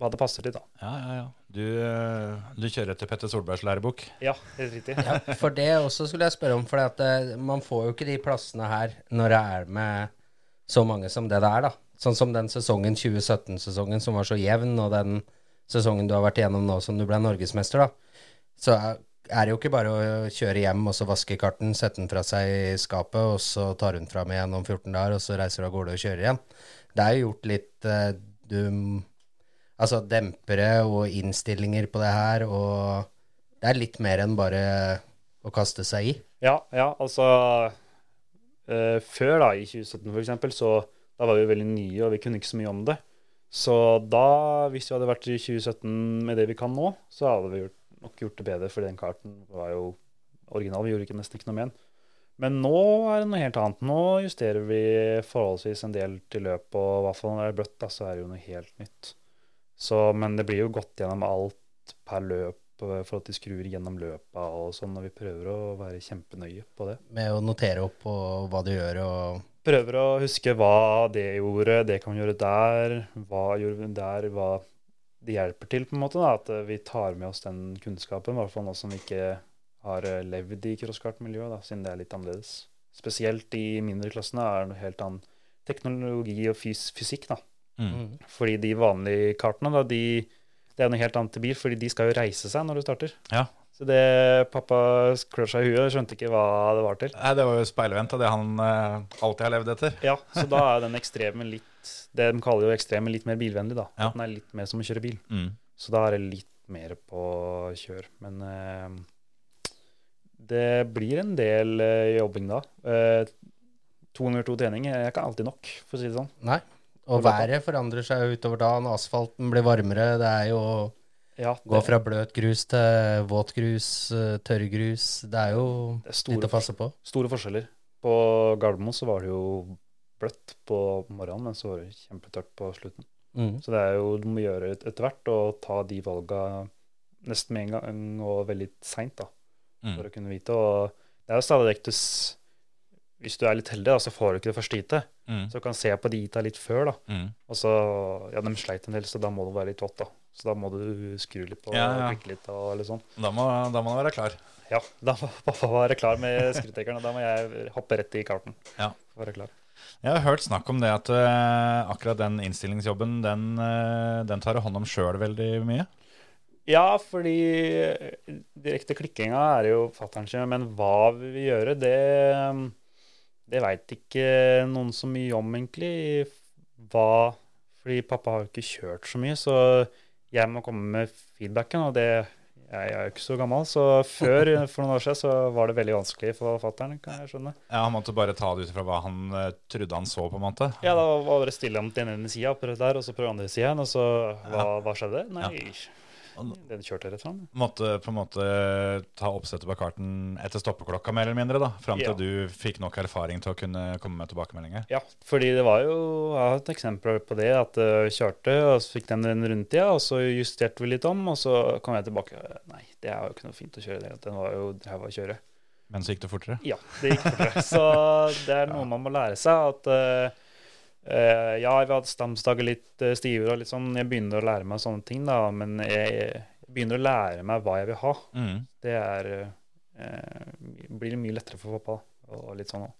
hva det passer til, da. Ja, ja, ja. Du, eh, du kjører etter Petter Solbergs lærebok. Ja, helt riktig. Ja, for det også skulle jeg spørre om, for at, eh, man får jo ikke de plassene her når det er med så mange som det det er, da. Sånn som den sesongen 2017-sesongen som var så jevn, og den sesongen du har vært igjennom nå som du ble norgesmester, da. Så er er det jo ikke bare å kjøre hjem og så vaske karten, sette den fra seg i skapet, og så tar hun fram igjen om 14 dager, og så reiser du av gårde og kjører igjen. Det er jo gjort litt eh, du Altså dempere og innstillinger på det her, og det er litt mer enn bare å kaste seg i. Ja, ja, altså eh, før, da, i 2017 for eksempel, så da var vi veldig nye, og vi kunne ikke så mye om det. Så da, hvis vi hadde vært i 2017 med det vi kan nå, så hadde vi gjort, nok gjort det bedre, for den karten var jo original. Vi gjorde ikke nesten ikke noe med den. Men nå er det noe helt annet. Nå justerer vi forholdsvis en del til løp, og i hvert fall når det er bløtt, da, så er det jo noe helt nytt. Så, men det blir jo gått gjennom alt per løp eh, for at de skrur gjennom løpa og sånn, og vi prøver å være kjempenøye på det. Med å notere opp på hva du gjør og Prøver å huske hva det gjorde, det kan vi gjøre der, hva gjorde vi der, hva det hjelper til, på en måte. da, At eh, vi tar med oss den kunnskapen, i hvert fall nå som vi ikke har eh, levd i crosskartmiljøet, siden det er litt annerledes. Spesielt i mindre klassene er det noe helt annen teknologi og fys fysikk, da. Mm. Fordi de vanlige kartene, da, de, det er noe helt annet til bil, fordi de skal jo reise seg når du starter. Ja. Så det pappa klør seg i huet, skjønte ikke hva det var til. Nei, det var jo speilvendt av det han eh, alltid har levd etter. Ja, så da er den ekstreme litt Det de kaller jo ekstreme litt mer bilvennlig, da. Ja. At den er litt mer som å kjøre bil. Mm. Så da er det litt mer på kjør. Men eh, det blir en del eh, jobbing da. Eh, to ganger to trening er ikke alltid nok, for å si det sånn. Nei. Og været forandrer seg utover dagen. Asfalten blir varmere. Det er jo Ja, Gå fra bløt grus til våt grus, tørr tørrgrus. Det er jo det er litt å passe på. store forskjeller. På Gardermoen så var det jo bløtt på morgenen, men så var det kjempetørt på slutten. Mm. Så det er jo du må gjøre etter hvert og ta de valga nesten med en gang og veldig seint, da. Mm. for å kunne vite. Og det er jo stadig vekk Hvis du er litt heldig, da, så får du ikke det første heatet. Mm. Så du kan se på de heata litt før, da. Mm. Og så Ja, de sleit en del, så da må det være litt vått, da. Så da må du skru litt på Ja, ja. og klikke litt og eller sånn. Da, må, da må du være klar. Ja, da må pappa være klar med skrutekeren. og da må jeg hoppe rett i karten. Ja. For å være klar. Jeg har hørt snakk om det at uh, akkurat den innstillingsjobben, den, uh, den tar du hånd om sjøl veldig mye. Ja, fordi eh, direkte klikkinga er jo fatter'n sin, men hva vi vil gjøre, det Det veit ikke noen så mye om, egentlig. Hva Fordi pappa har jo ikke kjørt så mye, så jeg må komme med feedbacken, og det Jeg er jo ikke så gammel, så før, for noen år siden, så var det veldig vanskelig for fatter'n. Ja, Han måtte bare ta det ut fra hva han uh, trodde han så, på en måte. Ja, da var det stille om den ene sida, prøv der, og så prøv andre sida igjen, og så Hva, hva skjedde? Nei, den kjørte rett fram. Måtte på en måte ta oppsettet på karten etter stoppeklokka, mer eller mindre, da. Fram til Ja. du fikk nok erfaring til å kunne komme med tilbakemeldinger. Ja, fordi det var jo Jeg har et eksempel på det. At jeg kjørte, og så fikk den en rundtida, og så justerte vi litt om, og så kom jeg tilbake. Nei, det er jo ikke noe fint å kjøre det. Den var jo ræva å kjøre. Men så gikk det fortere. Ja, det gikk fortere. Så det er noe man må lære seg. At eh, eh, ja, vi hadde stamsdager litt uh, stivere og litt sånn. Jeg begynner å lære meg sånne ting, da. Men jeg, jeg begynner å lære meg hva jeg vil ha. Mm. Det er uh, blir mye lettere for pappa. Og litt sånn òg.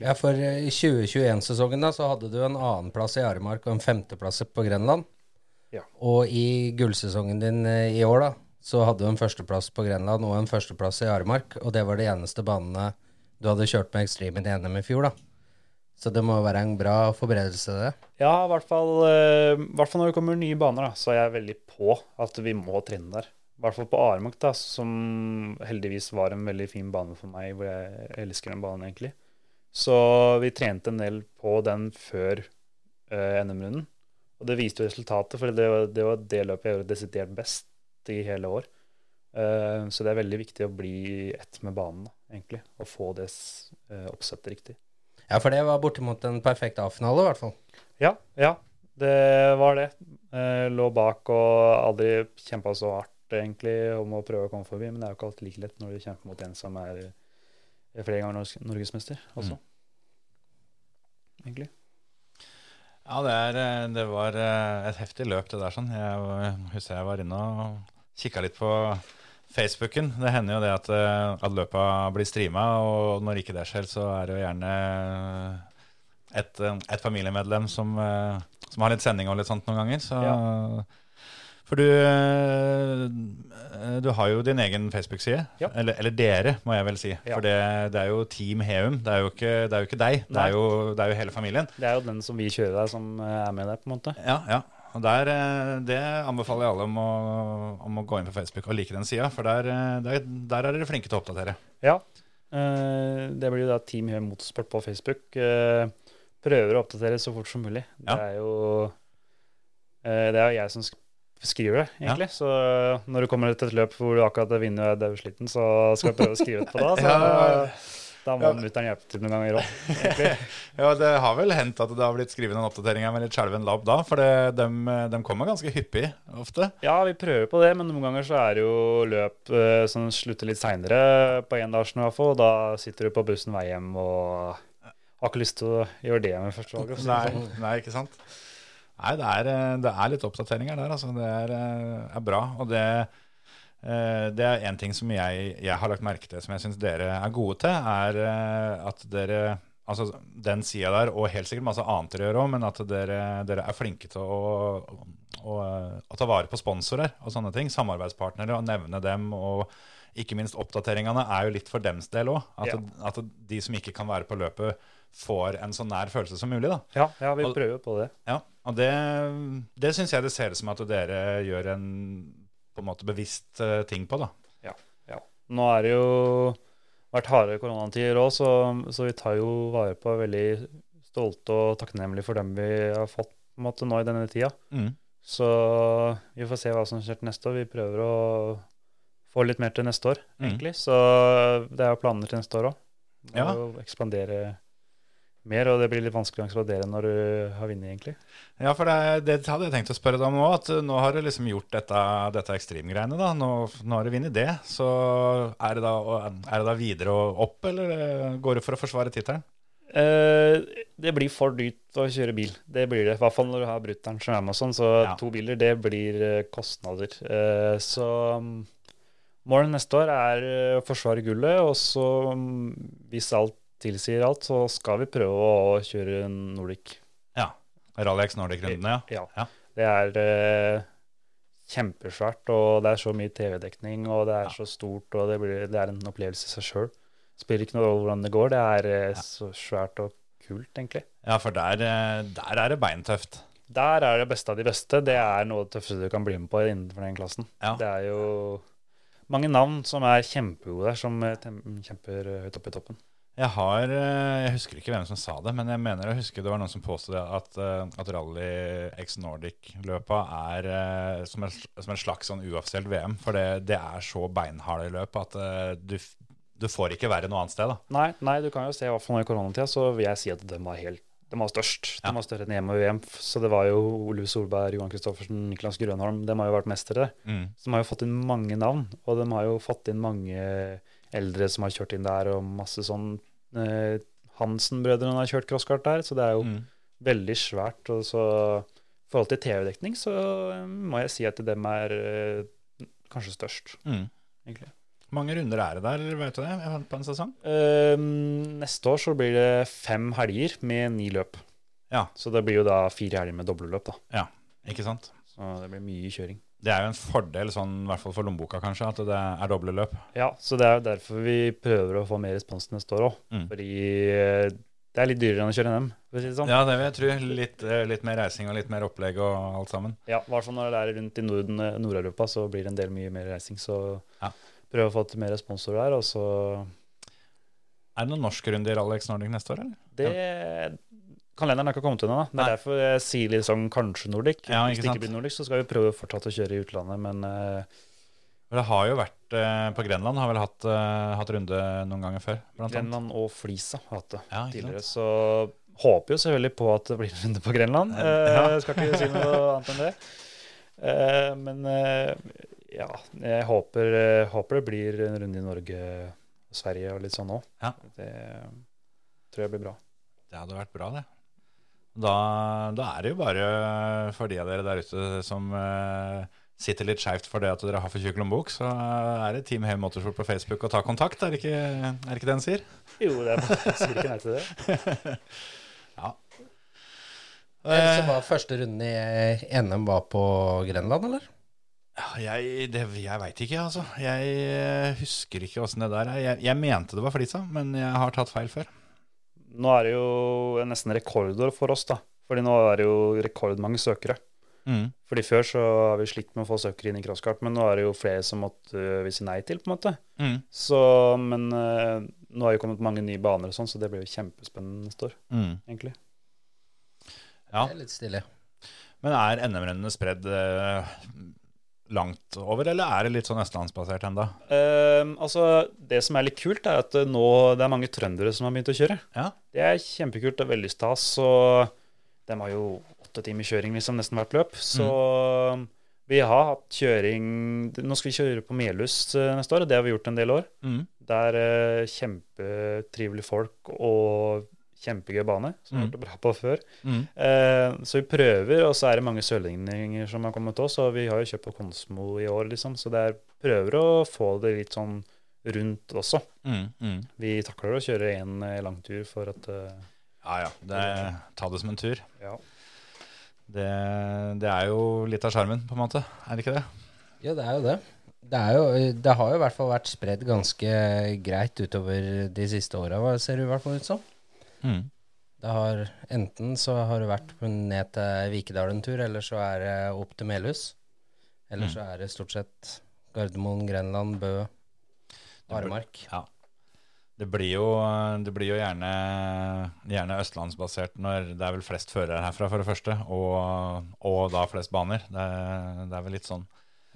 Ja, for eh, i 2021-sesongen da, så hadde du en annenplass i Aremark og en femteplass på Grenland. Ja. Og i gullsesongen din i år, da, så hadde du en førsteplass på Grenland og en førsteplass i Aremark. Og det var de eneste banene du hadde kjørt med Extreme i NM i fjor, da. Så det må være en bra forberedelse, det. Ja, i hvert fall, eh, når det kommer nye baner, da, så er jeg veldig på at vi må trene der. I hvert fall på Aremark, da, som heldigvis var en veldig fin bane for meg, hvor jeg elsker den banen egentlig. Så vi trente en del på den før uh, NM-runden. Og det viste jo resultatet, for det var det, var det løpet jeg gjorde desidert best i hele år. Uh, så det er veldig viktig å bli ett med banen, da, egentlig. Og få det eh, oppsettet riktig. Ja, for det var bortimot en perfekt A-finale, i hvert fall. Ja, ja, det var det. Eh, lå bak og aldri kjempa så hardt egentlig om å prøve å komme forbi, men det er jo ikke alltid like lett når du kjemper mot en som er er flere ganger norges, norgesmester også. Egentlig. Ja, det, er, eh, det var eh, et heftig løp, det der. sånn. Jeg husker jeg var inne og kikka litt på Facebooken. Det hender jo det at, eh, at løpa blir streama, og når ikke det skjer, så er det jo gjerne et, eh, et familiemedlem som, eh, som har litt sending og litt sånt noen ganger. Så, For du, eh, du har jo din egen Facebook-side. Ja. Eller, eller dere, må jeg vel si. Ja. For det, det er jo Team Heum. Det er jo ikke, det er jo ikke deg. Det er jo, det er jo hele familien. Det er jo den som vi kjører der, som eh, er med der, på en måte. Ja, ja. Og der, eh, Det anbefaler jeg alle om å, om å gå inn på Facebook og like den sida, for der, eh, der, der er dere flinke til å oppdatere. Ja, Eh, det blir jo da Team Høy Motorsport på Facebook. Prøver å oppdatere så fort som mulig. Ja. Det er jo Det er jo jeg som skriver det, egentlig. Så når du kommer til et løp hvor du akkurat har vunnet og er sliten, så skal du prøve å skrive ut på da. Så Ja. Da må Ja. mutter'n hjelpe til noen ganger òg. Ja, det har vel hendt at det har blitt skrevet oppdatering oppdateringer med litt skjelven labb da, for det, de, dem kommer ganske hyppig ofte. Ja, vi prøver på det, men noen ganger så er det jo løp eh, som slutter litt seinere på endagen i hvert fall. Da sitter du på bussen vei hjem og har ikke lyst til å gjøre det med førstevalget. Nei, nei, ikke sant? Nei, det er, eh, det er litt oppdateringer der, altså. Det er, eh, er bra. Og det, det er én ting som jeg, jeg har lagt merke til, som jeg syns dere er gode til, er eh, at dere Altså den sida der, og helt sikkert masse annet dere gjør òg, men at dere, dere er flinke til å, å, å ta vare på sponsorer og sånne ting. Samarbeidspartnere, og nevne dem. og ikke minst oppdateringene er jo litt for dems del òg. At, Ja. at de som ikke kan være på løpet, får en så nær følelse som mulig. da. Ja, ja, vi Og- prøver på det. Ja, og det, det syns jeg det ser ut som at dere gjør en på en måte bevisst eh, ting på, da. Ja. Nå er det jo vært harde koronatider òg, så, så vi tar jo vare på veldig stolte og takknemlige for dem vi har fått på en måte nå i denne tida. Mm. Så vi får se hva som skjer til neste år. Vi prøver å få litt mer til neste år, Mm. egentlig. Så det er jo planer til neste år òg. Ja. Å ekspandere mer, og det blir litt vanskelig å ekspandere når du har vunnet, egentlig. Ja, for det, det hadde jeg tenkt å spørre deg om òg. At nå har du liksom gjort dette, dette ekstremgreiene. da. Nå, nå har du vunnet det. Så er det, da, er det da videre og opp, eller eh, går det for å forsvare tittelen? Eh, det blir for dyrt å kjøre bil. Det blir det. I hvert fall når du har brutter'n som er med og sånn. Så Ja. to biler, det blir eh, kostnader. Eh, så mm, målet neste år er eh, å forsvare gullet. Og så, mm, hvis alt tilsier alt, så skal vi prøve å kjøre Nordic. Ja. Rally X Nordic-rundene, ja. Ja. Ja. Det er eh, kjempesvært, og det er så mye TV-dekning, og det er Ja. så stort, og det, blir, det er en opplevelse i seg sjøl. Spiller ikke noe rolle hvordan det går. Det er eh, så svært og kult, egentlig. Ja, for der, eh, der er det beintøft. Der er det beste av de beste. Det er noe av det tøffeste du kan bli med på innenfor den klassen. Ja. Det er jo mange navn som er kjempegode der, som eh, kjemper eh, høyt oppe i toppen. Jeg har eh, Jeg husker ikke hvem som sa det, men jeg mener å huske det var noen som påstod at, eh, at Rally X Nordic-løpa er eh, som, en, som en slags sånn uoffisielt VM. For det, det er så beinharde løp at du, du får ikke være noe annet sted. da. Nei, nei, du kan jo se, i hvert fall nå i koronatida, så vil jeg si at den var helt de var størst. De Ja. var større enn EM og VM. Så det var jo Ole Solberg, Johan Kristoffersen, Niklas Grønholm. De har jo vært mestere. Mm. Så de har jo fått inn mange navn. Og de har jo fått inn mange eldre som har kjørt inn der, og masse sånn eh, Hansen-brødrene har kjørt crosskart der, så det er jo Mm. veldig svært. Og så i forhold til TV-dekning, så eh, må jeg si at dem er eh, kanskje størst, Mm. egentlig. mange runder er det der, vet du det, på en sesong? Eh, neste år så blir det fem helger med ni løp. Ja. Så det blir jo da fire helger med dobleløp, da. Ja, ikke sant? Så det blir mye kjøring. Det er jo en fordel, sånn, i hvert fall for lommeboka kanskje, at det er doble løp. Ja, så det er jo derfor vi prøver å få mer respons neste år òg. Mm. Fordi eh, det er litt dyrere enn å kjøre NM, for å si det sånn. Ja, det vil jeg tro. Litt, eh, litt mer reising og litt mer opplegg og alt sammen. Ja, i hvert fall når det er rundt i Norden, eh, Nord-Europa, så blir det en del mye mer reising. Så Ja. prøve å få til mer sponsorer der, og så Er det noen norskrunder i Rally X Nordic neste år, eller? Det Kalenderen er ikke kommet da. Det er Nei. derfor jeg sier litt sånn kanskje Nordic. Ja, Hvis ikke det ikke blir Nordic, så skal vi prøve fortsatt å kjøre i utlandet, men uh, det har jo vært uh, på Grenland, har vel hatt, uh, hatt runde noen ganger før, blant annet. Grenland og Flisa har hatt det Ja, tidligere. Så håper jo selvfølgelig på at det blir runde på Grenland. Ja. Skal ikke si noe annet enn det. Men ja, jeg håper, håper det blir en runde i Norge og Sverige og litt sånn òg. Ja. Det tror jeg blir bra. Det hadde vært bra, det. Da, da er det jo bare for de av dere der ute som uh, sitter litt skeivt for det at dere har for tjukk lommebok, så er det Team Heavy Motorsport på Facebook og ta kontakt, er det ikke, er det, ikke det den sier? Jo, det er, sier ikke nei til det. ja. så Eh, var første runden i NM var på Grenland, eller? Ja, jeg, det, jeg veit ikke, altså. Jeg eh, husker ikke åssen det der er. Jeg, jeg mente det var Flisa, men jeg har tatt feil før. Nå er det jo nesten rekordår for oss, da. Fordi nå er det jo rekordmange søkere. Mm. Fordi Før så har vi slitt med å få søkere inn i crosskart, men nå er det jo flere som måtte uh, vi si nei til, på en måte. Mm. Så, men uh, nå har jo kommet mange nye baner og sånn, så det blir jo kjempespennende neste år, Mm. egentlig. Ja. Det er litt stilig. Men er NM-rennene spredd eh, langt over, eller er det litt sånn østlandsbasert enda? Uh, altså, det som er litt kult, er at eh, nå det er mange trøndere som har begynt å kjøre. Ja. Det er kjempekult og veldig stas. Og de har jo åtte timer kjøring liksom nesten hvert løp. Så vi har hatt kjøring Nå skal vi kjøre på Melhus eh, neste år, og det har vi gjort en del år. Mm. Det er uh, kjempetrivelige folk og kjempegøy bane, som vi har Mm. vært bra på før. Mm. Eh, så vi prøver, og så er det mange sørlendinger som har kommet til oss, og vi har jo kjøpt på Konsmo i år, liksom, så det er prøver å få det litt sånn rundt også. Mm. Mm. Vi takler å kjøre en eh, lang tur for at eh, Ja ja, det, ta det som en tur. Ja. Det, det er jo litt av sjarmen, på en måte. Er det ikke det? Ja, det er jo det. Det, er jo, det har jo i hvert fall vært spredd ganske greit utover de siste åra, ser det i hvert fall ut som. Mm. Det har Enten så har det vært ned til Vikedal en tur, eller så er det opp til Melhus. Eller Mm. så er det stort sett Gardermoen, Grenland, Bø, Aremark. Ja. Det blir jo, det blir jo gjerne, gjerne østlandsbasert når det er vel flest førere herfra, for det første, og, og da flest baner. Det, det er vel litt sånn.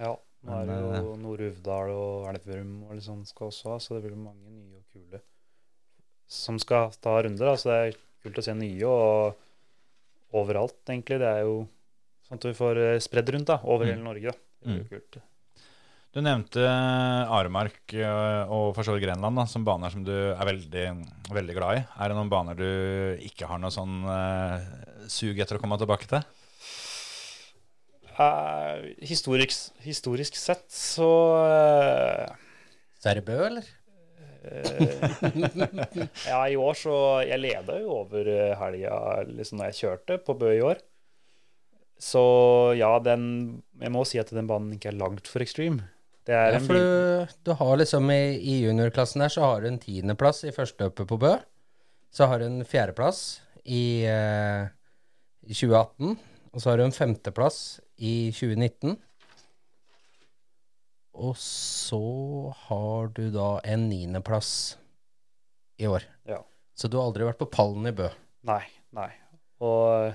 Ja, nå er det jo Nord-Uvdal og Elverum og litt sånn skal også ha, så det blir mange nye og kule som skal ta runder. Da. Så det er kult å se nye og overalt, egentlig. Det er jo sånn at vi får eh, spredd rundt da, over Mm. hele Norge. Da. Det blir jo kult. Du nevnte Aremark øh, og for så vidt Grenland da, som baner som du er veldig, veldig glad i. Er det noen baner du ikke har noe sånn uh, sug etter å komme tilbake til? Uh, historisk, historisk sett så uh, Så er det Bø, eller? Eh, ja, i år så Jeg leda jo over eh, helga liksom når jeg kjørte på Bø i år. Så ja, den Jeg må si at den banen ikke er langt for extreme. Det Ja, for du, du har liksom i, i juniorklassen her så har du en tiendeplass i første løpet på Bø. Så har du en fjerdeplass i, eh, i 2018. Og så har du en femteplass i 2019. Og så har du da en niendeplass i år. Ja. Så du har aldri vært på pallen i Bø. Nei, nei. Og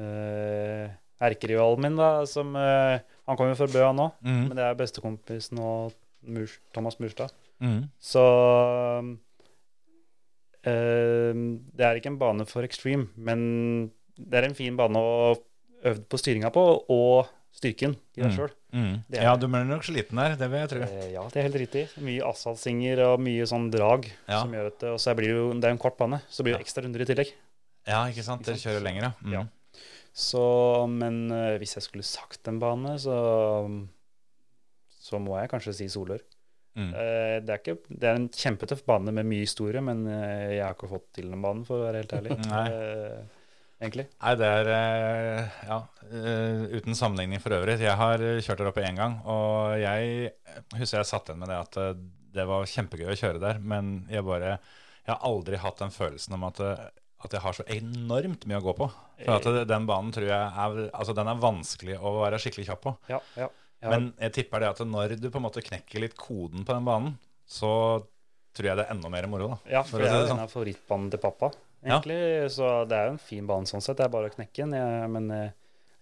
øh, erkerivalen min, da, som øh, Han kommer jo fra Bø, han òg. Mm. Men det er bestekompisen og Murs, Thomas Murstad. Mm. Så øh, Det er ikke en bane for extreme, men det er en fin bane å øve på styringa på, og styrken i deg Mm. sjøl. Mm. Er- Ja, du blir nok sliten der, det vil jeg tro. Eh, ja, det er helt riktig. Mye asfaltsinger og mye sånn drag Ja. som gjør at det, Og så blir det jo det er en kort bane, så blir det ekstra runder i tillegg. Ja, ikke sant? Dere kjører lenger. Mm. Ja. Så, men uh, hvis jeg skulle sagt en bane, så så må jeg kanskje si Solør. Mm. Uh, det, er ikke, det er en kjempetøff bane med mye historie, men uh, jeg har ikke fått til den banen, for å være helt ærlig. Nei. Egentlig. Nei, det er eh, Ja, eh, uten sammenligning for øvrig. Jeg har eh, kjørt der oppe én gang, og jeg husker jeg satt igjen med det at det var kjempegøy å kjøre der, men jeg bare Jeg har aldri hatt den følelsen om at, at jeg har så enormt mye å gå på. For at den banen tror jeg er Altså, den er vanskelig å være skikkelig kjapp på. Ja, ja. ja. Men jeg tipper det at når du på en måte knekker litt koden på den banen, så tror jeg det er enda mer moro, da. ja, for for det er jo sånn. en av favorittbanene til pappa, Ja. egentlig. Så det er jo en fin bane sånn sett. Det er bare å knekke den. Jeg, men eh,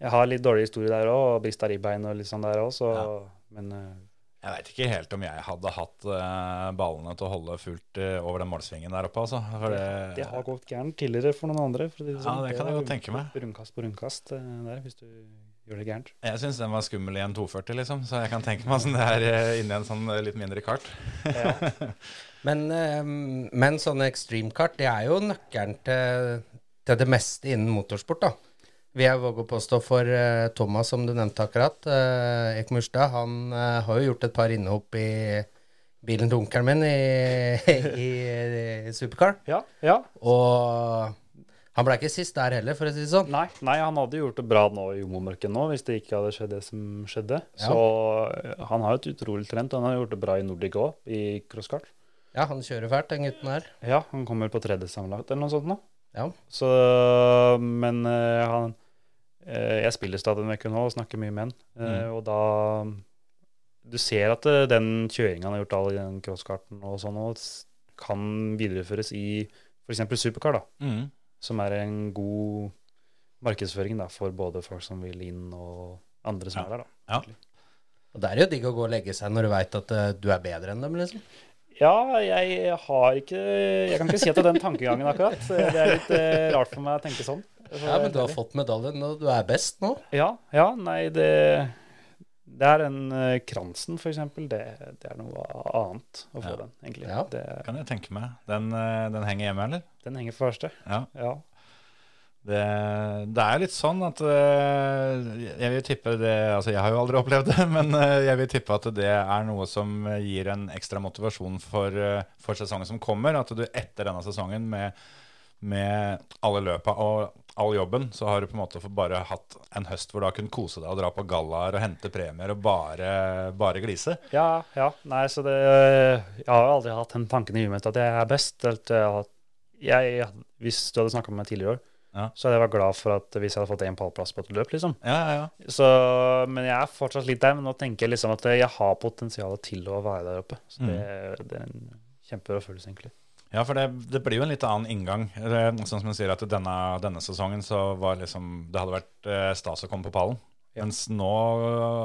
jeg har litt dårlig historie der òg, og brista ribbein og litt sånn der òg, så Ja. Men eh, Jeg veit ikke helt om jeg hadde hatt eh, ballene til å holde fullt over den målsvingen der oppe, altså. For det, det har gått gærent tidligere for noen andre. For det Ja, sånn. det kan jeg godt tenke meg. Rundkast på rundkast der, hvis du gjør det gærent. Jeg syns den var skummel i en 240, liksom, så jeg kan tenke meg åssen det er eh, inni en sånn eh, litt mindre kart. Ja. Men, eh, men sånne extreme-kart, det er jo nøkkelen til, til det meste innen motorsport, da. Vil jeg våge å påstå for eh, Thomas, som du nevnte akkurat. Ekmurstad, han har jo gjort et par innhopp i bilen til onkelen min i, i, i supercar. ja, ja. Og han ble ikke sist der heller, for å si det sånn. Nei, nei, han hadde gjort det bra nå i Jomomørket nå, hvis det ikke hadde skjedd det som skjedde. Ja. Så eh, han har jo et utrolig talent. Han har gjort det bra i Nordic òg, i crosskart. Ja, han kjører fælt, den gutten her. Ja, han kommer på tredje sammenlagt eller noe sånt nå. Ja. Så, men uh, han uh, Jeg spiller stadig en uke nå og snakker mye med han. Uh, Mm. Og da Du ser at den kjøringa han har gjort all i den crosskarten og sånn, og kan videreføres i f.eks. supercar, da, Mm. Som er en god markedsføring da, for både folk som vil inn, og andre som Ja. er der. da. Ja. Og det er jo digg å gå og legge seg når du veit at uh, du er bedre enn dem, liksom. Ja, jeg har ikke Jeg kan ikke si at det er den tankegangen, akkurat. Det er litt uh, rart for meg å tenke sånn. Ja, men du har fått medaljen, og du er best nå. Ja, ja, nei, det Det er den eh, kransen, eksempel. Det, det er noe annet å få Ja. den, egentlig. Ja. Det, Kan jeg tenke meg. Den, eh, den henger hjemme, eller? den henger for første. Ja. Ja. Det, det er litt sånn at eh, Jeg vil tippe det Altså, jeg har jo aldri opplevd det, men jeg vil tippe at det er noe som gir en ekstra motivasjon for, for sesongen som kommer. At du etter denne sesongen med, med alle løpa og all jobben, så har du på en måte bare hatt en høst hvor du har kunnet kose deg og dra på gallaer og hente premier og bare, bare glise. ja, ja. Nei, så det Jeg har aldri hatt den tanken i huet mitt at jeg er best. At jeg, hvis du hadde snakka med meg tidligere i år, Ja. så hadde jeg vært glad for at hvis jeg hadde fått én pallplass på et løp, liksom. Ja, ja, ja. Så, men jeg er fortsatt litt der. Men nå tenker jeg liksom at jeg har potensial til å være der oppe. Så det, det er en kjempebra følelse, egentlig. Ja, for det, det blir jo en litt annen inngang. Sånn som du sier at denne, denne sesongen så var liksom Det hadde vært eh, stas å komme på pallen. Ja. Mens nå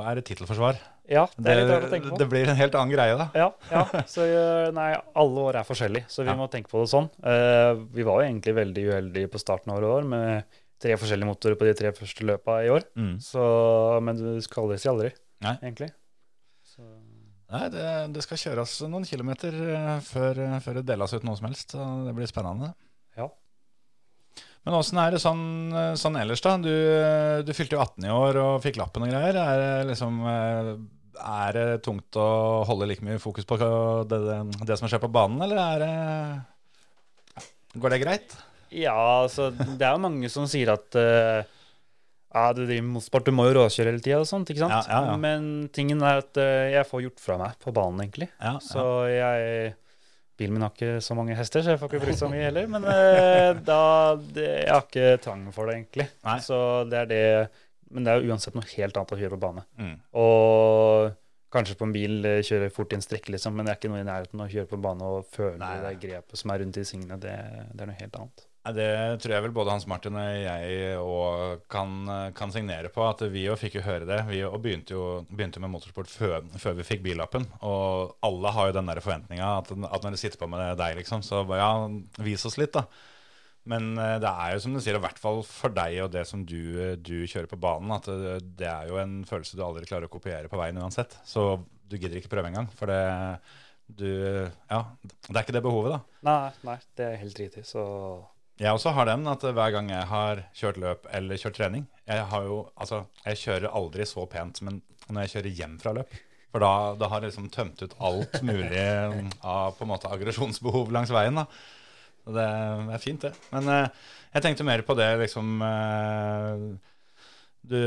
er det tittelforsvar. Ja, det Det, er litt rart å tenke på. det blir en helt annen greie, da. Ja, ja. Så eh, nei, alle år er forskjellige, så vi Ja. må tenke på det sånn. Eh, vi var jo egentlig veldig uheldige på starten av året med tre forskjellige motorer på de tre første løpa i år. Mm. Så, men du skal aldri si aldri, Nei. egentlig. Nei, det, det skal kjøres noen kilometer eh, før, eh, før det deles ut noe som helst. Så det blir spennende. ja. Men åssen er det sånn, eh, sånn ellers, da? Du, du fylte jo 18 i år og fikk lappen og greier. Er det liksom Er det tungt å holde like mye fokus på det, det, som skjer på banen, eller er det Går det greit? Ja, altså, det er jo mange som sier at eh, ja, du driver med motorsport, du må jo råkjøre hele tida og sånt, ikke sant? Ja, ja, ja. Men tingen er at eh, jeg får gjort fra meg på banen, egentlig. Ja, Så jeg Bilen min har ikke så mange hester, så jeg får ikke brukt så mye heller. Men eh, da det, Jeg har ikke trang for det, egentlig. Nei. Så det er det Men det er jo uansett noe helt annet å kjøre på bane. Mm. Og kanskje på en bil eh, kjøre fort i en strekke, liksom, men det er ikke noe i nærheten å kjøre på bane og føle Nei, det grepet som er rundt i svingene. Det, det er noe helt annet. Det tror jeg vel både Hans Martin og jeg og kan, kan signere på. At vi jo fikk jo høre det. Vi begynte jo begynte med motorsport før, før vi fikk billappen. Og alle har jo den der forventninga at, at når de sitter på med deg, liksom, så ja, vis oss litt, da. Men eh, det er jo som du sier, i hvert fall for deg og det som du, du kjører på banen, at det er jo en følelse du aldri klarer å kopiere på veien uansett. Så du gidder ikke prøve engang. For det du Ja, det er ikke det behovet, da. Nei, nei, det er helt riktig. Så Jeg også har den at hver gang jeg har kjørt løp eller kjørt trening Jeg har jo, altså, jeg kjører aldri så pent som når jeg kjører hjem fra løp. For da, da har jeg liksom tømt ut alt mulig av på en måte aggresjonsbehov langs veien. da. Og det er fint, det. Men eh, jeg tenkte mer på det liksom eh, du,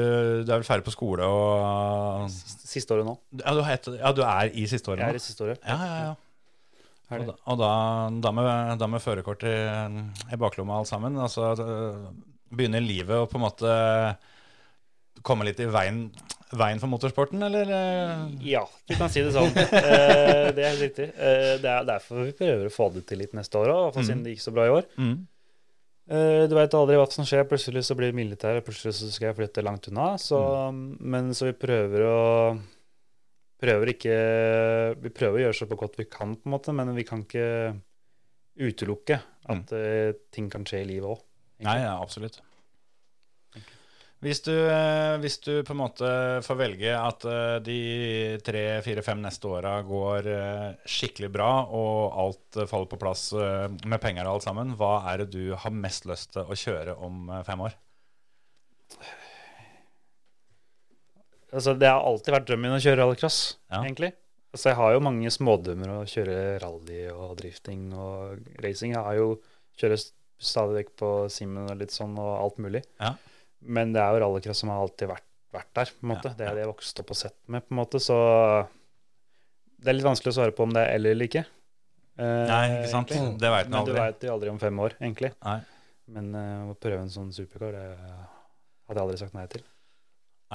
du er vel ferdig på skole og siste året nå. Ja, du, ja, du er i siste året nå? Jeg er i siste året. Ja, ja, ja. Og da, og da, da med, da med førerkort i, i baklomma alt sammen, altså begynner livet å på en måte komme litt i veien, veien for motorsporten, eller? Ja, du kan si det sånn. Eh, det er helt riktig. Eh, det er derfor vi prøver å få det til litt neste år òg, siden det gikk så bra i år. Mm. Eh, du veit aldri hva som skjer. Plutselig så blir det militær, plutselig så skal jeg flytte langt unna. Så, Men så vi prøver å Prøver ikke Vi prøver å gjøre så godt vi kan, på en måte, men vi kan ikke utelukke at eh, ting kan skje i livet òg. Nei, ja, absolutt. Hvis du, øh, hvis du på en måte får velge at øh, de tre, fire, fem neste åra går skikkelig bra, og alt faller på plass med penger og alt sammen, hva er det du har mest lyst til å kjøre om fem år? Altså, det har alltid vært drømmen min å kjøre rallycross, Ja. egentlig. Altså, jeg har jo mange smådømmer å kjøre rally og drifting og racing. Jeg har jo kjører stadig vekk på Simen og litt sånn og alt mulig. Ja. Men det er jo rallycross som har alltid vært, vært der, på en måte. Ja, Det er det jeg vokste opp og sett med, på en måte. Så det er litt vanskelig å svare på om det er eller eller ikke. Eh, Nei, ikke sant? egentlig. Det vet aldri. Men du vet veit jo aldri om fem år, egentlig. Nei. Men uh, å prøve en sånn supercar, det hadde jeg aldri sagt nei til.